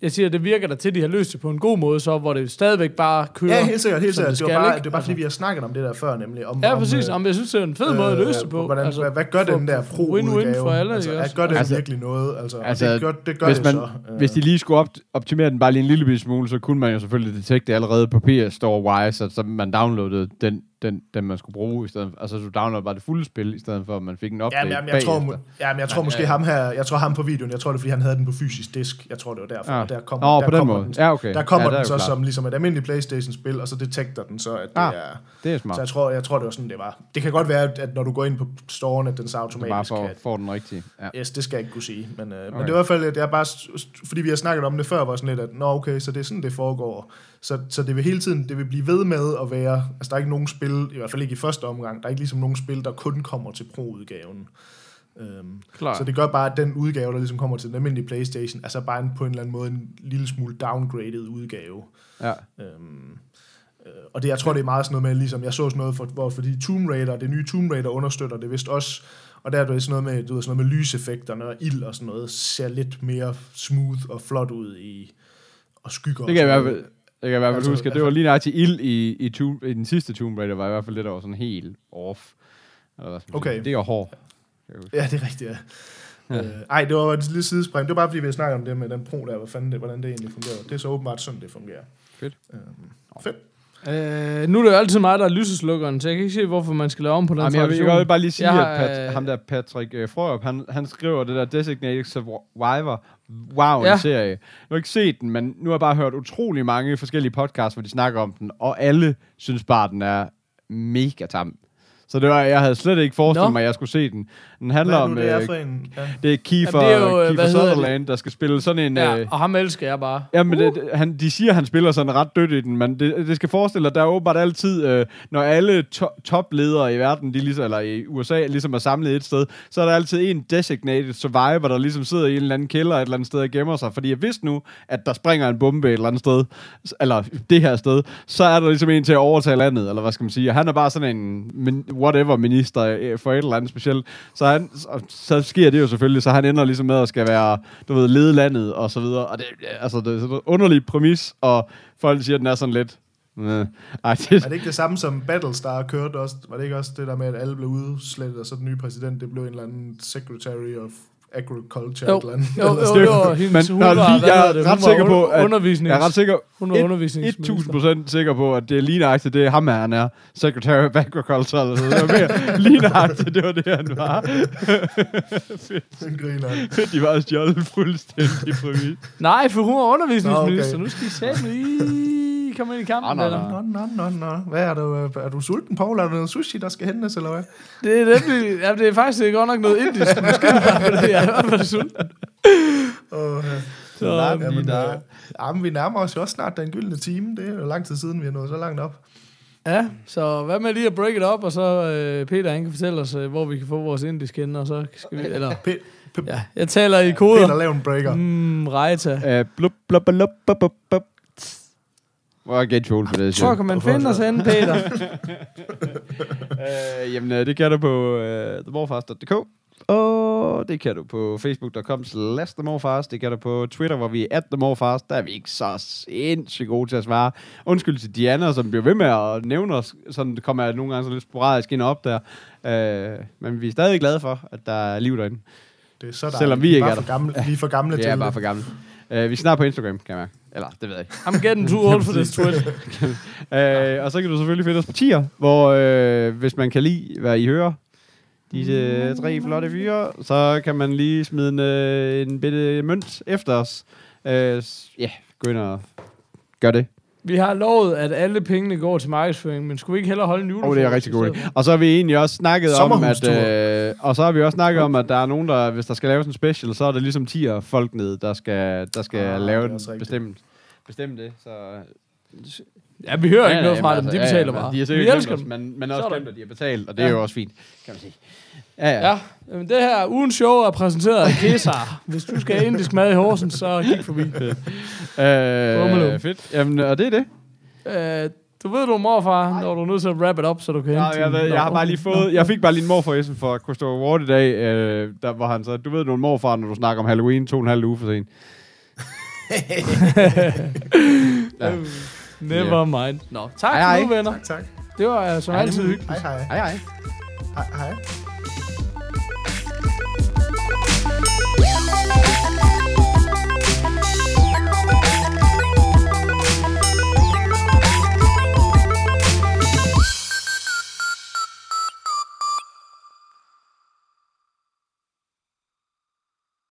Jeg siger, det virker der til, de har løst det på en god måde, så hvor det stadigvæk bare kører. Ja, helt sikkert, helt sikkert. det Det, var skal, bare, ikke? det var bare, Altså. fordi vi har snakket om det der før, nemlig. Om, Ja, om, præcis. øh, Om jeg synes, det er en fed måde at løse det på. Hvordan, altså, hvad, hvad gør den der for- pro Win-win for alle, altså, at også? gør den Altså- virkelig noget? Altså, altså, altså, det gør, det gør hvis det man- så. øh. Hvis de lige skulle op- optimere den bare lige en lille smule, så kunne man jo selvfølgelig detekte allerede på PS Store Wise, at så man downloadede den, den, den man skulle bruge, i stedet for, altså du downloadede bare det fulde spil, i stedet for at man fik en Ja, update men jeg, jeg, tror, mu- ja, men jeg tror måske ham her, jeg tror ham på videoen, jeg tror det er, fordi han havde den på fysisk disk. Jeg tror det var derfor. Ja. og Der kom, Nå, der på den kommer måde. Den, Ja, okay. Der kommer Ja, det den så klart. som ligesom et almindeligt Playstation-spil, og så detekter den så, at det Ah, er... Det er smart. Så jeg tror, jeg tror, det var sådan, det var. Det kan godt være, at- at når du går ind på storen, at den så Du bare automatisk får, den rigtige. Ja. Yes, det skal jeg ikke kunne sige. Men, øh, okay. men det er i hvert fald, det er bare, fordi vi har snakket om det før, var sådan lidt, at nå okay, så det er sådan, det foregår. Så, så det vil hele tiden, det vil blive ved med at være, altså der er ikke nogen spil, i hvert fald ikke i første omgang, der er ikke ligesom nogen spil, der kun kommer til pro-udgaven. Øhm, Klar. så det gør bare, at den udgave, der ligesom kommer til den almindelige Playstation, altså bare en, på en eller anden måde en lille smule downgraded udgave. ja. Øhm, øh, og det, jeg tror, det er meget sådan noget med, ligesom jeg så sådan noget, for, hvor, fordi Tomb Raider, det nye Tomb Raider understøtter det vist også, og der er det sådan noget med, du ved, sådan noget med lyseffekterne og ild og sådan noget, ser lidt mere smooth og flot ud i, og skygger. Det kan i hvert fald, jeg kan i hvert fald Altså, huske, at det var lige nøjagtigt ild i, i, Tomb, i den sidste Tomb Raider, var i hvert fald det, der var sådan helt off. Eller hvad Okay. sige. Det er hård. Ja, det er rigtigt, ja. Øh, ej, det var et lille sidespring. Det var bare, fordi vi snakkede om det med den pro der, hvad fanden det, hvordan det egentlig fungerer. Det er så åbenbart sådan, det fungerer. Fedt. Øhm, fedt. Øh, nu er det jo altid mig, der er lyseslukkeren, så jeg kan ikke se, hvorfor man skal lave om på den Jamen, jeg, vil- jeg vil bare lige sige, Jeg at Pat, øh, ham der Patrick øh, Frørup, han, han skriver det der Designated Survivor. Wow, Ja. en serie. Jeg har ikke set den, men nu har jeg bare hørt utrolig mange forskellige podcasts, hvor de snakker om den, og alle synes bare, den er mega tam. Så det var, jeg havde slet ikke forestillet Nå. mig, at jeg skulle se den. Den handler Hvad er om... det er øh, for en... Ja. det er Kiefer, Jamen, det er jo, Kiefer? Sutherland, der skal spille sådan en... Ja, øh, og ham elsker jeg bare. Jamen, det- han, de siger, at han spiller sådan ret dødt i den, men det, det skal forestille dig, at der er åbenbart altid, øh, når alle to- topledere i verden, de ligesom, eller i USA, ligesom er samlet et sted, så er der altid en designated survivor, der ligesom sidder i en eller anden kælder et eller andet sted og gemmer sig. Fordi hvis nu, at der springer en bombe et eller andet sted, eller det her sted, så er der ligesom en til at overtage landet, eller hvad skal man sige. Og han er bare sådan en min, whatever minister øh, for et eller andet specielt. Så, han, så, så sker det jo selvfølgelig, så han ender ligesom med at skal være, du ved, lede landet og så videre. Og det, altså, det er sådan en underlig præmis, og folk siger, at den er sådan lidt... Øh, ej, det, Er det ikke det samme som Battlestar kørte også? Var det ikke også det der med, at alle blev udslettet, og så den nye præsident, det blev en eller anden Secretary of Agriculture? Jo, eller andet. jo, jo, var hendes, Men hun var, lige- jeg er det, ret sikker på, at- undervisnings, jeg er ret sikker, hun var undervisningsminister. 1000 procent sikker på, at det er lige nøjagtigt det, ham er, han er. Secretary of Agriculture. Eller sådan. noget. Det var mere, lige nøjagtigt, det var det, han var. Den griner. Fedt, de var stjålet fuldstændig præmis. Nej, for hun var undervisningsminister. Nå, okay. Nu skal I sætte lige komme ind i kampen. Nå, nå, eller? Nå, nå, nå, nå. Hvad er du? øh, Er du sulten, Paul? Er der noget sushi, der skal hentes, eller hvad? Det er, nemlig, ja, det er faktisk godt nok noget indisk. Måske bare for det, jeg er i hvert fald sulten. Uh, Så, jamen, øh, jamen, vi nærmer os jo også snart den gyldne time. Det er jo lang tid siden, vi har nået så langt op. Ja, så hvad med lige at break it up, og så øh, Peter, han kan fortælle os, øh, hvor vi kan få vores indisk hen, og så skal vi, eller, P- P- ja, jeg taler i koder. Peter, lav en breaker. Mm, Rejta. Uh, blub, blub, blub, blub, blub. Hvor er get på det? Så kan man finde os hen, Peter. uh, jamen, uh, det kan du på uh, themorfast.dk. Og det kan du på facebook.com slash themorfast. Det kan du på Twitter, hvor vi er at themorfast. Der er vi ikke så sindssygt gode til at svare. Undskyld til Diana, som bliver ved med at nævne os. Sådan det kommer jeg nogle gange så lidt sporadisk ind og op der. Uh, men vi er stadig glade for, at der er liv derinde. Det er så der Selvom vi ikke bare er for der. gamle, Vi er for gamle Det til er bare for gammel. Uh, vi er snart på Instagram, kan jeg mærke. Eller, det ved jeg ikke. I'm getting too old for this twit. Øh, og så kan du selvfølgelig finde os på tier, hvor øh, hvis man kan lide, hvad I hører, disse tre flotte fyre, så kan man lige smide en, øh, en bitte mønt efter os. Øh, Ja, gå ind og gør det. Vi har lovet, at alle pengene går til markedsføring, men skulle vi ikke hellere holde en Åh, julefrokost? oh, det er rigtig godt. Og så har vi egentlig også snakket om, at... Øh, og så har vi også snakket om, at der er nogen, der, hvis der skal laves en special, så er det ligesom 10 folk ned, der skal, der skal Ah, lave den bestemt, bestemme det. Så Ja, vi hører Ja, ikke noget ja, fra men dem. De altså, betaler ja, ja, bare. De har vi elsker dem. men, men også glemt, at de har betalt, og det er Ja. jo også fint, kan man sige. Ja, ja. Ja, men det her ugens show er præsenteret af Kesar. Hvis du skal have indisk mad i Horsens, så kig forbi. Bummelum. Øh, fedt. Jamen, og det er det. Øh, du ved du, morfar, når du er nødt til at wrap it up, så du kan Ja, hente jeg, ved, jeg har bare lige fået, jeg fik bare lige en morfar fra Christopher Ward i dag, øh, der, hvor han sagde, du ved, du er en morfar, når du snakker om Halloween to og en halv uge for sent. ja. Never mind. Nå, tak Hej, hej. nu, venner. Tak, tak. Det var uh, som altid hyggeligt. Hej, hej. Hej, hej. Hej, hej.